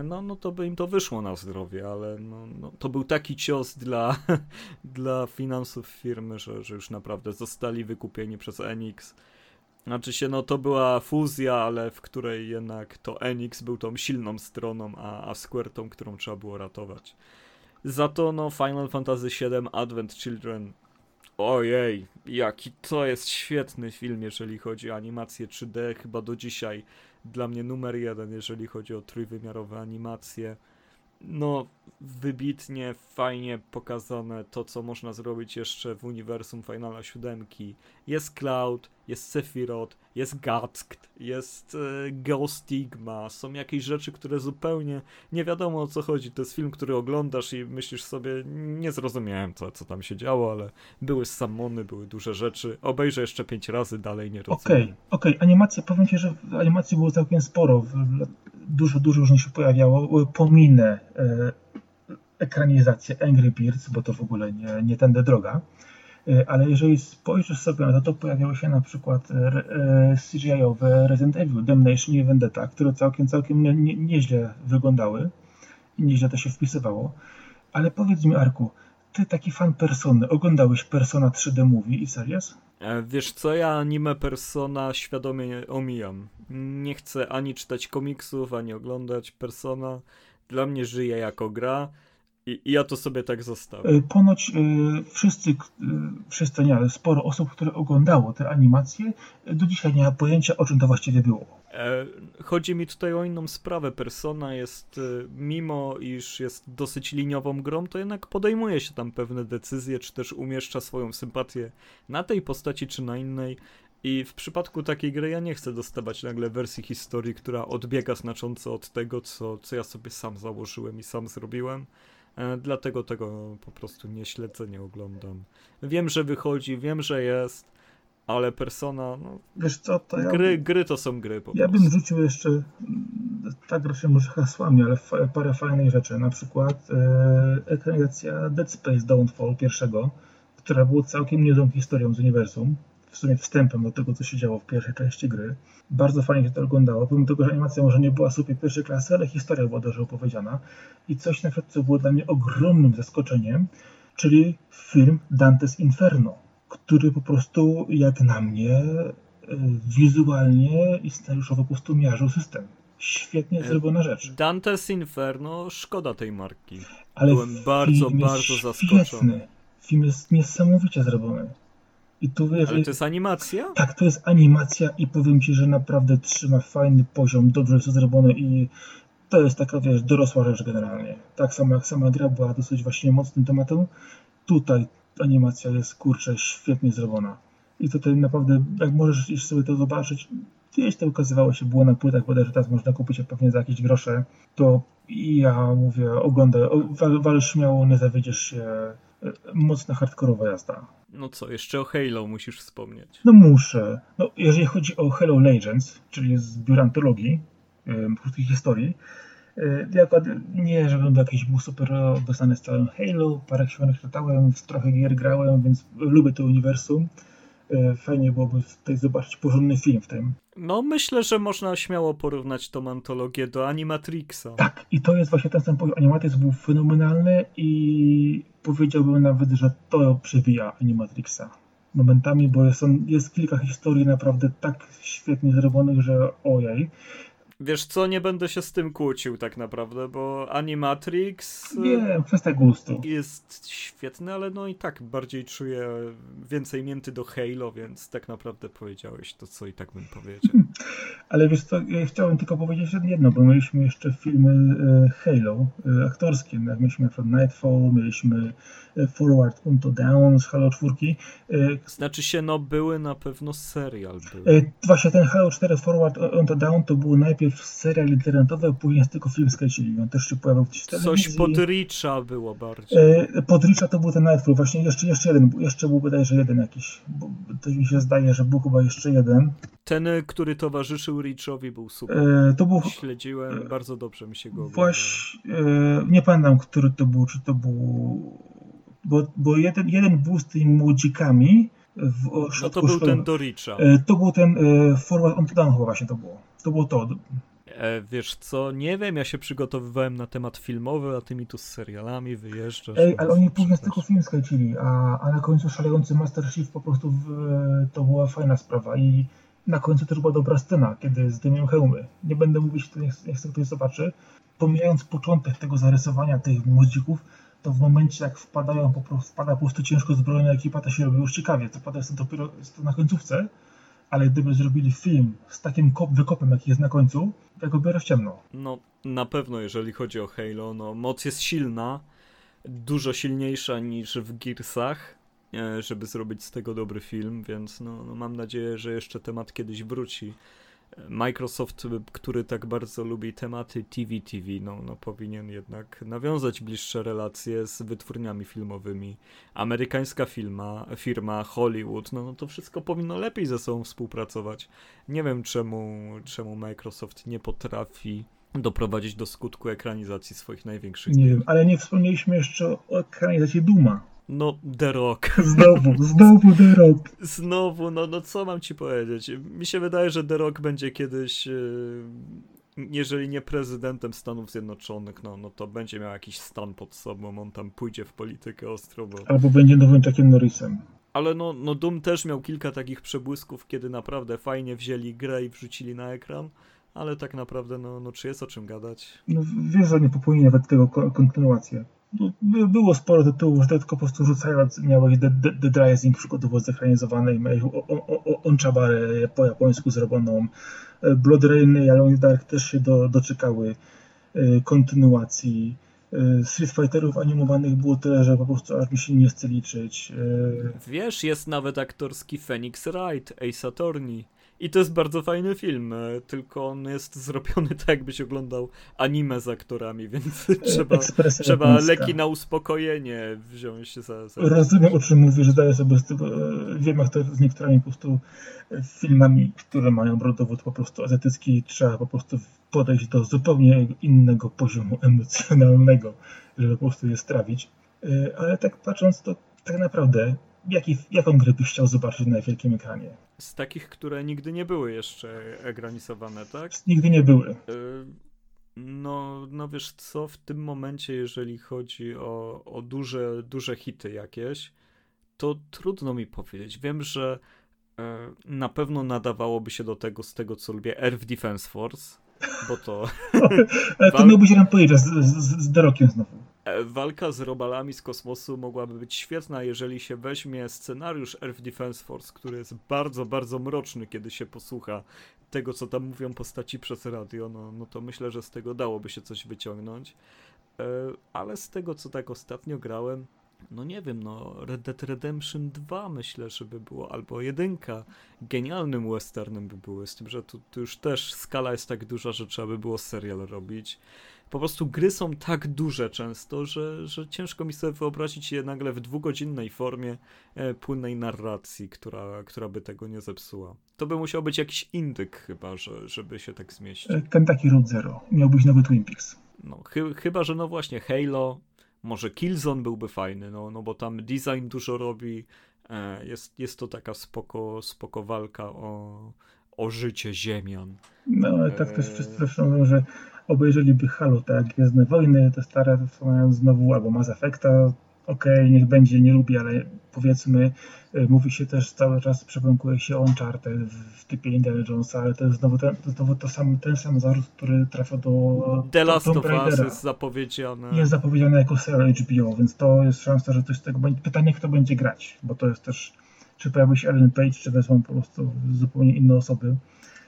Speaker 2: no, no to by im to wyszło na zdrowie, ale no, no, to był taki cios dla, dla finansów firmy, że, że już naprawdę zostali wykupieni przez Enix. Znaczy się, no to była fuzja, ale w której jednak to Enix był tą silną stroną, a, a Square tą, którą trzeba było ratować. Za to no Final Fantasy VII Advent Children Ojej, jaki to jest świetny film, jeżeli chodzi o animację 3D, chyba do dzisiaj dla mnie numer jeden, jeżeli chodzi o trójwymiarowe animacje. No, wybitnie, fajnie pokazane to, co można zrobić jeszcze w uniwersum Finala 7. Jest Cloud, jest Sephiroth, jest Gatkt, jest e, Geostigma, są jakieś rzeczy, które zupełnie nie wiadomo o co chodzi. To jest film, który oglądasz i myślisz sobie, nie zrozumiałem co, co tam się działo, ale były samony, były duże rzeczy. Obejrzę jeszcze pięć razy, dalej nie rozumiem.
Speaker 3: Okej, okay, okej, okay. animacje, powiem Ci, że animacji było całkiem sporo. Dużo, dużo różnych się pojawiało. Pominę e, ekranizację Angry Birds, bo to w ogóle nie, nie tędy droga. E, ale jeżeli spojrzysz sobie na to, to pojawiały się na przykład e, e, CGI-owe Resident Evil, Damnation i Vendetta, które całkiem, całkiem nie, nie, nieźle wyglądały i nieźle to się wpisywało. Ale powiedz mi, Arku, ty taki fan Persony, oglądałeś Persona 3D Movie i series?
Speaker 2: Wiesz co, ja anime Persona świadomie omijam. Nie chcę ani czytać komiksów, ani oglądać Persona. Dla mnie żyje jako gra i, I, ja to sobie tak zostawię.
Speaker 3: E, ponoć y, wszyscy, y, wszyscy nie, ale sporo osób, które oglądało te animacje, do dzisiaj nie ma pojęcia, o czym to właściwie było.
Speaker 2: E, chodzi mi tutaj o inną sprawę. Persona jest, mimo iż jest dosyć liniową grą, to jednak podejmuje się tam pewne decyzje, czy też umieszcza swoją sympatię na tej postaci, czy na innej. I w przypadku takiej gry ja nie chcę dostawać nagle wersji historii, która odbiega znacząco od tego, co, co ja sobie sam założyłem i sam zrobiłem. E, dlatego tego po prostu nie śledzę, nie oglądam. Wiem, że wychodzi, wiem, że jest, ale persona, no,
Speaker 3: Wiesz co, to ja,
Speaker 2: gry, gry to są gry po
Speaker 3: Ja
Speaker 2: prostu.
Speaker 3: bym rzucił jeszcze, tak raczej może hasłami, ale parę fajnych rzeczy, na przykład e, ekranizacja Dead Space Downfall pierwszego, która była całkiem niezłą historią z uniwersum, w sumie wstępem do tego, co się działo w pierwszej części gry. Bardzo fajnie się to oglądało, pomimo tego, że animacja może nie była super pierwszej klasy, ale historia była dobrze opowiedziana. I coś na przykład, co było dla mnie ogromnym zaskoczeniem, czyli film Dante's Inferno, który po prostu, jak na mnie, e, wizualnie i scenariuszowo po prostu miażdżył system. Świetnie e, zrobiona rzecz.
Speaker 2: Dante's Inferno, szkoda tej marki. Ale Byłem bardzo, bardzo zaskoczony.
Speaker 3: Film jest niesamowicie zrobiony.
Speaker 2: I tu wiesz, Ale to jest animacja?
Speaker 3: Tak, to jest animacja i powiem Ci, że naprawdę trzyma fajny poziom, dobrze jest to zrobione i to jest taka, wiesz, dorosła rzecz generalnie. Tak samo jak sama gra była dosyć właśnie mocnym tematem, tutaj animacja jest, kurczę, świetnie zrobiona. I tutaj naprawdę, jak możesz sobie to zobaczyć, gdzieś to ukazywało się, było na płytach, bodajże teraz można kupić pewnie za jakieś grosze, to ja mówię, oglądaj, wal, wal śmiało, nie zawiedziesz się, mocna hardkorowa jazda.
Speaker 2: No co, jeszcze o Halo musisz wspomnieć.
Speaker 3: No muszę. No, jeżeli chodzi o Halo Legends, czyli zbiór antologii, krótkich historii, ja nie, żebym jakiś był super obecny z całym Halo, parę książek czytałem, w trochę gier grałem, więc lubię to uniwersum. E, fajnie byłoby tutaj zobaczyć porządny film w tym.
Speaker 2: No, myślę, że można śmiało porównać tą antologię do Animatrixa.
Speaker 3: Tak, i to jest właśnie ten sam poziom. Animatrix był fenomenalny i powiedziałbym nawet, że to przewija Animatrixa momentami, bo jest, jest kilka historii naprawdę tak świetnie zrobionych, że ojej.
Speaker 2: Wiesz co, nie będę się z tym kłócił tak naprawdę, bo Animatrix...
Speaker 3: Nie, kwestia gustu.
Speaker 2: Jest świetny, ale no i tak bardziej czuję więcej mięty do Halo, więc tak naprawdę powiedziałeś to, co i tak bym powiedział.
Speaker 3: Ale wiesz co, ja chciałem tylko powiedzieć jedno, bo mieliśmy jeszcze filmy e, Halo e, aktorskie. Mieliśmy przykład Nightfall, mieliśmy e, Forward Unto Down z Halo 4.
Speaker 2: Znaczy się, no były na pewno serial. Były.
Speaker 3: Właśnie ten Halo 4 Forward Unto Down to był najpierw serial internetowy, a później tylko film skręcili. On też się pojawił gdzieś w.
Speaker 2: Coś pod Richa było bardziej.
Speaker 3: Pod Richa to był ten Nightfall. Właśnie jeszcze, jeszcze jeden, jeszcze był bodajże jeden jakiś. To mi się zdaje, że był chyba jeszcze jeden.
Speaker 2: Ten, który towarzyszył Richowi był super. E, to był... Śledziłem, e, bardzo dobrze mi się go
Speaker 3: Właśnie, e, nie pamiętam, który to był, czy to był... Bo, bo jeden, jeden był z tymi młodzikami w
Speaker 2: No to był ten do Richa.
Speaker 3: E, to był ten e, Forward on Down chyba właśnie to było. To było to.
Speaker 2: E, wiesz co, nie wiem, ja się przygotowywałem na temat filmowy, a ty mi tu z serialami wyjeżdżasz.
Speaker 3: Ej, ale oni później tylko film skręcili, a, a na końcu szalejący Master Chief po prostu w, to była fajna sprawa i na końcu też była dobra scena, kiedy zdejmują hełmy. Nie będę mówić, to niech, niech ktoś zobaczy. Pomijając początek tego zarysowania tych młodzików, to w momencie jak wpadają, wpada po prostu ciężko zbrojona ekipa, to się robi już ciekawie. To pada dopiero to na końcówce, ale gdyby zrobili film z takim kop, wykopem, jaki jest na końcu, to go biorę w ciemno.
Speaker 2: No, na pewno, jeżeli chodzi o Halo, no, moc jest silna, dużo silniejsza niż w Gearsach, E, żeby zrobić z tego dobry film, więc no, no mam nadzieję, że jeszcze temat kiedyś wróci. Microsoft, który tak bardzo lubi tematy TV, TV, no, no powinien jednak nawiązać bliższe relacje z wytwórniami filmowymi. Amerykańska firma, firma Hollywood, no, no to wszystko powinno lepiej ze sobą współpracować. Nie wiem czemu, czemu Microsoft nie potrafi doprowadzić do skutku ekranizacji swoich największych.
Speaker 3: Nie wiem, ale nie wspomnieliśmy jeszcze o ekranizacji Duma.
Speaker 2: No, The Rock.
Speaker 3: Znowu, znowu The Rock.
Speaker 2: Znowu, no, no co mam ci powiedzieć? Mi się wydaje, że The Rock będzie kiedyś, e, jeżeli nie prezydentem Stanów Zjednoczonych, no, no to będzie miał jakiś stan pod sobą, on tam pójdzie w politykę ostro. Bo...
Speaker 3: Albo będzie nowym Chuckiem Norrisem.
Speaker 2: Ale no, no Doom też miał kilka takich przebłysków, kiedy naprawdę fajnie wzięli grę i wrzucili na ekran ale tak naprawdę, no, no czy jest o czym gadać?
Speaker 3: No wiesz, że nie popełnili nawet tego kontynuację. Było sporo tytułów, że tylko po prostu rzucając miałeś The, The, Rising przykładowo zekranizowany i miałeś Onchabarę po japońsku zrobioną. E, Blood Rain i Alone Dark też się do, doczekały e, kontynuacji. E, Street Fighterów animowanych było tyle, że po prostu aż mi się nie chce liczyć.
Speaker 2: Wiesz, jest nawet aktorski Phoenix Wright, Ace Attorney. I to jest bardzo fajny film, e, tylko on jest zrobiony tak, jakbyś oglądał anime z aktorami, więc trzeba, trzeba leki na uspokojenie wziąć za, za...
Speaker 3: Rozumiem, o czym mówisz, zdaję sobie z tego, e, wiem jak to z niektórymi po prostu e, filmami, które mają brodowód po prostu azjatycki, trzeba po prostu podejść do zupełnie innego poziomu emocjonalnego, żeby po prostu je strawić. Ale tak patrząc, to tak naprawdę jaki, jaką grę byś chciał zobaczyć na wielkim ekranie?
Speaker 2: Z takich, które nigdy nie były jeszcze egranizowane, tak?
Speaker 3: Nigdy nie były. Y,
Speaker 2: no, no wiesz co, w tym momencie, jeżeli chodzi o, o duże, duże hity jakieś, to trudno mi powiedzieć. Wiem, że e, na pewno nadawałoby się do tego, z tego co lubię, Earth Defense Force, bo to...
Speaker 3: Ale to miałbyś Rampage'a z, z, z The znowu.
Speaker 2: E, walka z robalami z kosmosu mogłaby być świetna, jeżeli się weźmie scenariusz Earth Defense Force, który jest bardzo, bardzo mroczny, kiedy się posłucha tego, co tam mówią postaci przez radio, no, no to myślę, że z tego dałoby się coś wyciągnąć. E, ale z tego, co tak ostatnio grałem, no nie wiem, no Red Dead Redemption 2 myślę, żeby było, albo jedynka. Genialnym westernem by były, z tym, że tu, tu już też skala jest tak duża, że trzeba by było serial robić. Po prostu gry są tak duże często, że, że ciężko mi sobie wyobrazić je nagle w dwugodzinnej formie e, płynnej narracji, która, która by tego nie zepsuła. To by musiał być jakiś indyk chyba, że, żeby się tak zmieścić.
Speaker 3: E, Kentucky Road Zero. Miał być nowy Twin Peaks.
Speaker 2: No, chy, chyba, że no właśnie Halo, może Killzone byłby fajny, no, no bo tam design dużo robi, e, jest, jest to taka spoko, spoko walka o, o życie ziemian.
Speaker 3: No, ale tak też wszyscy mówią, że obejrzeliby Halo, tak, Gwiezdne Wojny, te stare, to mają znowu albo Mass Effecta, okej, okay, niech będzie, nie lubi, ale powiedzmy, y, mówi się też cały czas, przepękuje się Uncharted w typie Indiana Jonesa, ale to jest znowu ten, to znowu to sam, ten sam zarzut, który trafia do
Speaker 2: The Last of Us jest zapowiedziane.
Speaker 3: Jest zapowiedziane jako serial HBO, więc to jest szansa, że coś z tego będzie. Pytanie, kto będzie grać, bo to jest też, czy pojawi się Ellen Page, czy wezmą po prostu zupełnie inne osoby.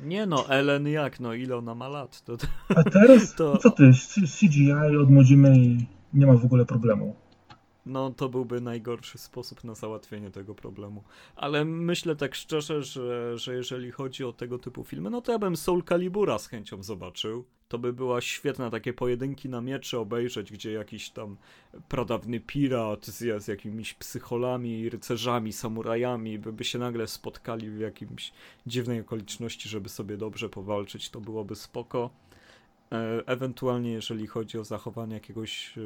Speaker 2: Nie no, Ellen jak, no ile ona ma lat? To, to,
Speaker 3: A teraz, to... co ty, CGI odmłodzimy i nie ma w ogóle problemu.
Speaker 2: No to byłby najgorszy sposób na załatwienie tego problemu. Ale myślę tak szczerze, że, że jeżeli chodzi o tego typu filmy, no to ja bym Soul Calibura z chęcią zobaczył. To by była świetna takie pojedynki na miecze obejrzeć, gdzie jakiś tam pradawny pirat z, z jakimiś psycholami, rycerzami, samurajami by, by się nagle spotkali w jakimś dziwnej okoliczności, żeby sobie dobrze powalczyć, to byłoby spoko. E, ewentualnie jeżeli chodzi o zachowanie jakiegoś e,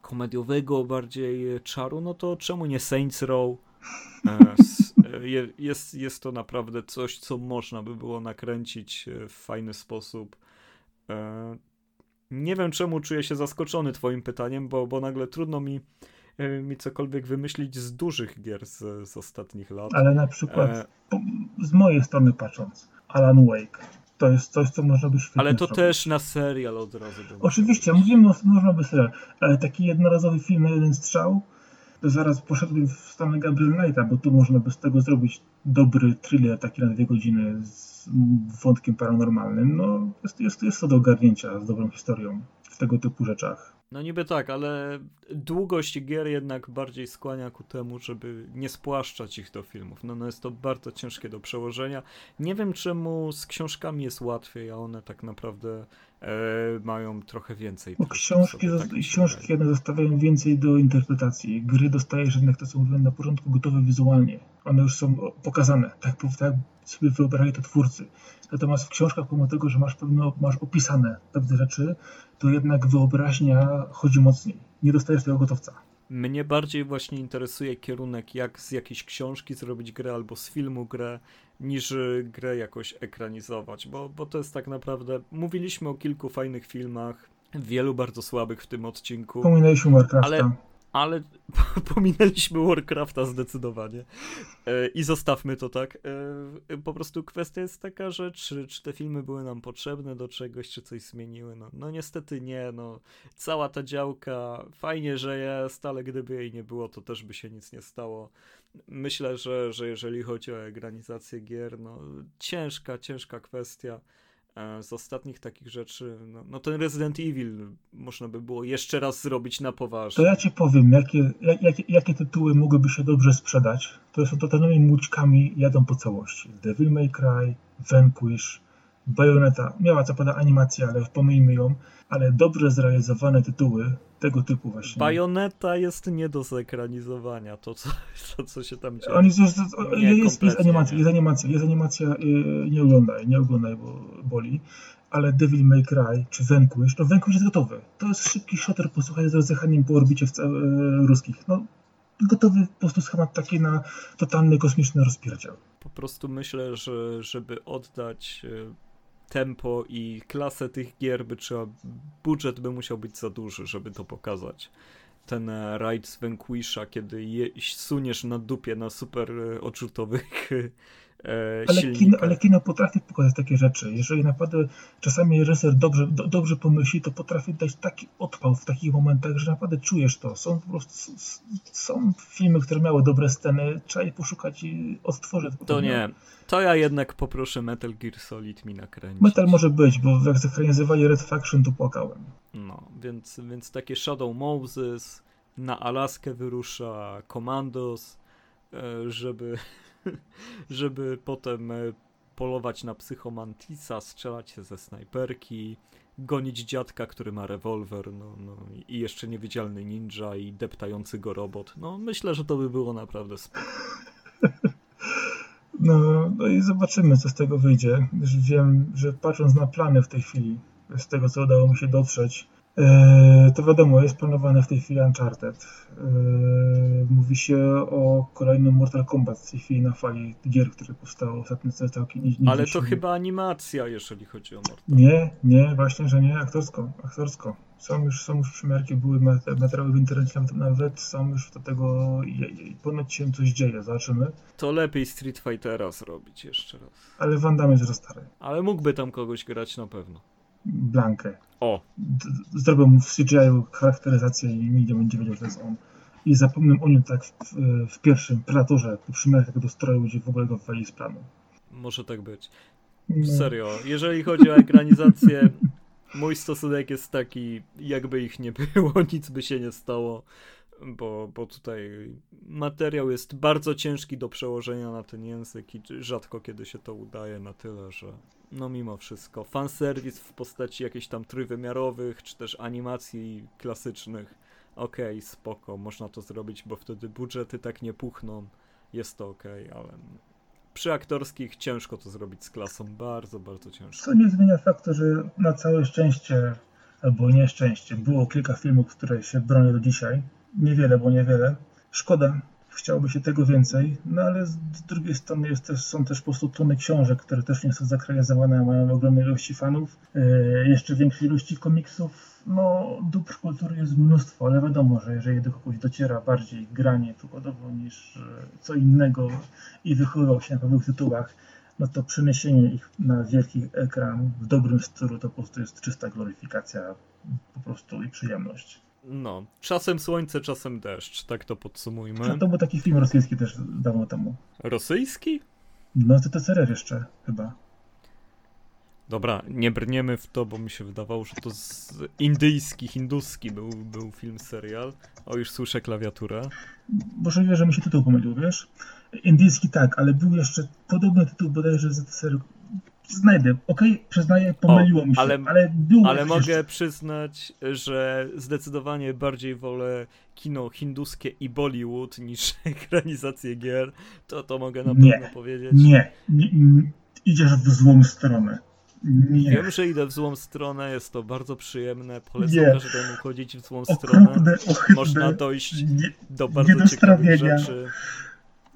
Speaker 2: komediowego bardziej czaru, no to czemu nie Saints Row? E, jest, jest to naprawdę coś, co można by było nakręcić w fajny sposób. Nie wiem, czemu czuję się zaskoczony Twoim pytaniem, bo, bo nagle trudno mi, mi cokolwiek wymyślić z dużych gier z, z ostatnich lat.
Speaker 3: Ale na przykład, e... z mojej strony patrząc, Alan Wake to jest coś, co można by świetnie
Speaker 2: Ale to
Speaker 3: zrobić.
Speaker 2: też na serial od razu.
Speaker 3: Oczywiście, mówimy, o, można by serial, ale taki jednorazowy film na jeden strzał, to zaraz poszedłbym w stronę Gabriel Knighta, bo tu można by z tego zrobić dobry thriller, taki na dwie godziny z wątkiem paranormalnym. No, jest, jest, jest to do ogarnięcia z dobrą historią w tego typu rzeczach.
Speaker 2: No niby tak, ale długość gier jednak bardziej skłania ku temu, żeby nie spłaszczać ich do filmów. No, no jest to bardzo ciężkie do przełożenia. Nie wiem czemu z książkami jest łatwiej, a one tak naprawdę e, mają trochę więcej.
Speaker 3: Bo książki, sobie, tak książki zostawiają więcej do interpretacji. Gry dostajesz jednak to, co mówiłem na początku, gotowe wizualnie. One już są pokazane, tak, tak sobie wyobrażali to twórcy. Natomiast w książkach, pomimo tego, że masz, pewno, masz opisane pewne rzeczy, to jednak wyobraźnia chodzi mocniej. Nie dostajesz tego gotowca.
Speaker 2: Mnie bardziej właśnie interesuje kierunek, jak z jakiejś książki zrobić grę albo z filmu grę, niż grę jakoś ekranizować, bo, bo to jest tak naprawdę. Mówiliśmy o kilku fajnych filmach, wielu bardzo słabych w tym odcinku.
Speaker 3: Pominęliśmy Warcrafta.
Speaker 2: Ale ale pominęliśmy Warcrafta zdecydowanie. E, I zostawmy to tak. E, po prostu kwestia jest taka, że czy, czy te filmy były nam potrzebne do czegoś, czy coś zmieniły. No, no niestety nie. No, cała ta działka fajnie, że jest, ale gdyby jej nie było, to też by się nic nie stało. Myślę, że, że jeżeli chodzi o egranizację gier, no ciężka, ciężka kwestia. E, z ostatnich takich rzeczy, no, no, ten Resident Evil można by było jeszcze raz zrobić na poważnie.
Speaker 3: To ja ci powiem, jakie, jak, jakie tytuły mogłyby się dobrze sprzedać. To są totalnymi mućkami, jadą po całości. Devil May Cry, Vanquish, Bayonetta. Miała co pada animacja, ale pomijmy ją. Ale dobrze zrealizowane tytuły tego typu właśnie.
Speaker 2: Bajoneta jest nie do zekranizowania, to co, to, co się tam dzieje.
Speaker 3: On jest, jest, jest, jest, animacja, jest animacja, jest animacja, yy, nie oglądaj, nie oglądaj, bo boli. Ale Devil May Cry czy Vanquish, to Vanquish jest gotowy. To jest szybki shooter, posłuchaj, z rozjechaniem po orbicie w, yy, ruskich. No, gotowy po prostu schemat taki na totalny kosmiczny rozpierdziel.
Speaker 2: Po prostu myślę, że żeby oddać yy tempo i klasę tych gier by trzeba, budżet by musiał być za duży, żeby to pokazać. Ten e, raid z Vanquisha, kiedy je, suniesz na dupie na super e, odrzutowych e,
Speaker 3: ale kino, ale kino potrafi pokazać takie rzeczy. Jeżeli naprawdę czasami reżyser dobrze, do, dobrze pomyśli, to potrafi dać taki odpał w takich momentach, że naprawdę czujesz to. Są po prostu są filmy, które miały dobre sceny, trzeba je poszukać i odtworzyć.
Speaker 2: To nie. To ja jednak poproszę Metal Gear Solid mi nakręcić.
Speaker 3: Metal może być, bo jak zakranizowali Red Faction, to płakałem.
Speaker 2: No, więc, więc takie Shadow Moses, na Alaskę wyrusza Commandos, e, żeby żeby potem e, polować na psychomantisa, strzelać się ze snajperki, gonić dziadka, który ma rewolwer, no, no i jeszcze niewidzialny ninja i deptający go robot. No myślę, że to by było naprawdę spoko.
Speaker 3: No, no i zobaczymy, co z tego wyjdzie. Wiem, że patrząc na plany w tej chwili, z tego co udało mi się dotrzeć, to wiadomo, jest planowane w tej chwili Uncharted. E, mówi się o kolejnym Mortal Kombat w tej chwili na fali gier, które powstało ostatnio całkiem nie,
Speaker 2: nie Ale to chyba animacja, jeżeli chodzi o Mortal.
Speaker 3: Nie, nie, właśnie, że nie, aktorsko, aktorsko. Są już, są już przymiarki, były materiały w internecie, nawet są już do tego, ponoć się coś dzieje, zobaczymy.
Speaker 2: To lepiej Street Fightera zrobić jeszcze raz.
Speaker 3: Ale Van Damme jest za stary.
Speaker 2: Ale mógłby tam kogoś grać na pewno.
Speaker 3: Blankę.
Speaker 2: O.
Speaker 3: Zrobią mu w CGI charakteryzację i nie będzie wiedział, że to jest on. I zapomnę o nim tak w, w pierwszym Predatorze, po przymiarkach do stroju, gdzie w ogóle go wywali z planu.
Speaker 2: Może tak być. No. Serio, jeżeli chodzi o ekranizację, mój stosunek jest taki, jakby ich nie było, nic by się nie stało, bo, bo tutaj materiał jest bardzo ciężki do przełożenia na ten język i rzadko kiedy się to udaje na tyle, że no mimo wszystko fanserwis w postaci jakichś tam trójwymiarowych, czy też animacji klasycznych, okej, okay, spoko, można to zrobić, bo wtedy budżety tak nie puchną, jest to okej, okay, ale przy aktorskich ciężko to zrobić z klasą, bardzo, bardzo ciężko.
Speaker 3: Co nie zmienia faktu, że na całe szczęście albo nieszczęście było kilka filmów, które się bronią do dzisiaj. Niewiele, bo niewiele. Szkoda, chciałoby się tego więcej, no ale z drugiej strony też, są też po prostu tony książek, które też nie są zakralizowane, a mają ogromne ilości fanów, yy, jeszcze większe ilości komiksów. No, dóbr kultury jest mnóstwo, ale wiadomo, że jeżeli do kogoś dociera bardziej granie przykładowo niż yy, co innego i wychowywał się na pewnych tytułach, no to przeniesienie ich na wielki ekran w dobrym stylu to po prostu jest czysta gloryfikacja po prostu i przyjemność.
Speaker 2: No, czasem słońce, czasem deszcz, tak to podsumujmy.
Speaker 3: No to był taki film rosyjski też dawno temu.
Speaker 2: Rosyjski?
Speaker 3: No to jeszcze chyba.
Speaker 2: Dobra, nie brniemy w to, bo mi się wydawało, że to z indyjski, hinduski był, był film, serial. O, już słyszę klawiaturę.
Speaker 3: Możliwe, że mi się tytuł pomylił, wiesz? Indyjski tak, ale był jeszcze podobny tytuł bodajże z znajdę. Okej, okay, przyznaję, pomyliło o, mi się, ale, ale było
Speaker 2: Ale mogę jeszcze... przyznać, że zdecydowanie bardziej wolę kino hinduskie i Bollywood niż ekranizację gier. To, to mogę na
Speaker 3: nie,
Speaker 2: pewno powiedzieć.
Speaker 3: Nie, nie, nie, idziesz w złą stronę. Nie.
Speaker 2: Wiem, że idę w złą stronę, jest to bardzo przyjemne. Polecam nie. każdemu chodzić w złą stronę. Okropne, Można dojść nie, do bardzo ciekawych rzeczy.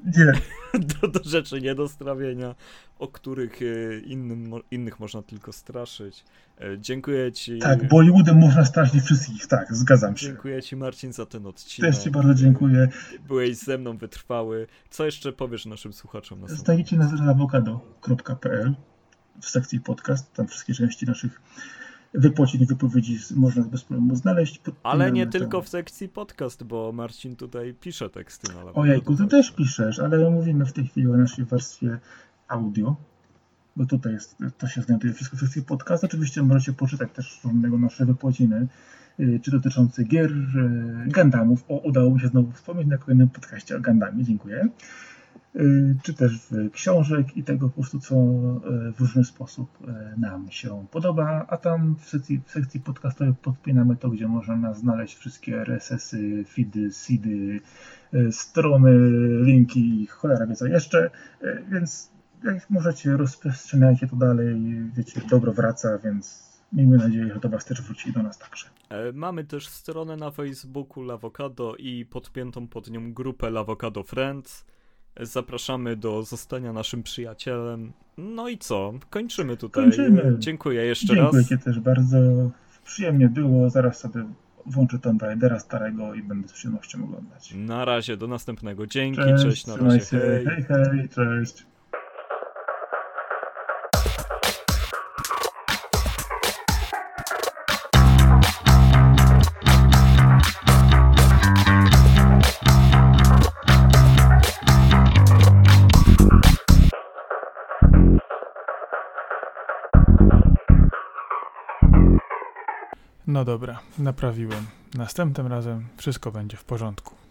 Speaker 3: Nie.
Speaker 2: Do, do rzeczy nie do strawienia, o których e, innym, innych można tylko straszyć. E, dziękuję Ci.
Speaker 3: Tak, Bollywoodem można straszyć wszystkich, tak, zgadzam się.
Speaker 2: Dziękuję Ci, Marcin, za ten odcinek.
Speaker 3: Też Ci bardzo dziękuję.
Speaker 2: Byłeś ze mną wytrwały. Co jeszcze powiesz naszym słuchaczom? Na
Speaker 3: Znajdziecie na awokado.pl w sekcji podcast, tam wszystkie części naszych wypłacin wypowiedzi można bez problemu znaleźć.
Speaker 2: Ale nie tylko w sekcji podcast, bo Marcin tutaj pisze teksty na
Speaker 3: Ojejku, ty też piszesz, ale mówimy w tej chwili o naszej warstwie audio, bo tutaj jest, to się znajduje wszystko w sekcji podcast. Oczywiście możecie poczytać też różnego nasze wypłaciny, czy dotyczące gier, y, Gandamów. O, udało mi się znowu wspomnieć na kolejnym podcaście o Gandamie, dziękuję. Y, czy też książek i tego po prostu, co y, w różny sposób y, nam się podoba, a tam w sekcji, w sekcji podcastowej podpinamy to, gdzie można znaleźć wszystkie RSS-y, feedy, seedy, strony, linki, cholera wie co jeszcze, więc jak możecie, rozprzestrzeniajcie to dalej, wiecie, dobro wraca, więc Miejmy nadzieję, że do Was też wróci do nas także.
Speaker 2: E, mamy też stronę na Facebooku Lawokado i podpiętą pod nią grupę Lawokado Friends. Zapraszamy do zostania naszym przyjacielem. No i co? Kończymy tutaj.
Speaker 3: Kończymy.
Speaker 2: Dziękuję jeszcze
Speaker 3: Dziękuję
Speaker 2: raz.
Speaker 3: Dziękuję też bardzo. Przyjemnie było. Zaraz sobie włączę Tomb Raidera starego i będę z przyjemnością oglądać.
Speaker 2: Na razie, do następnego. Dzięki, cześć, cześć na razie.
Speaker 3: Hej. hej, hej, cześć.
Speaker 1: No dobra, naprawiłem. Następnym razem wszystko będzie w porządku.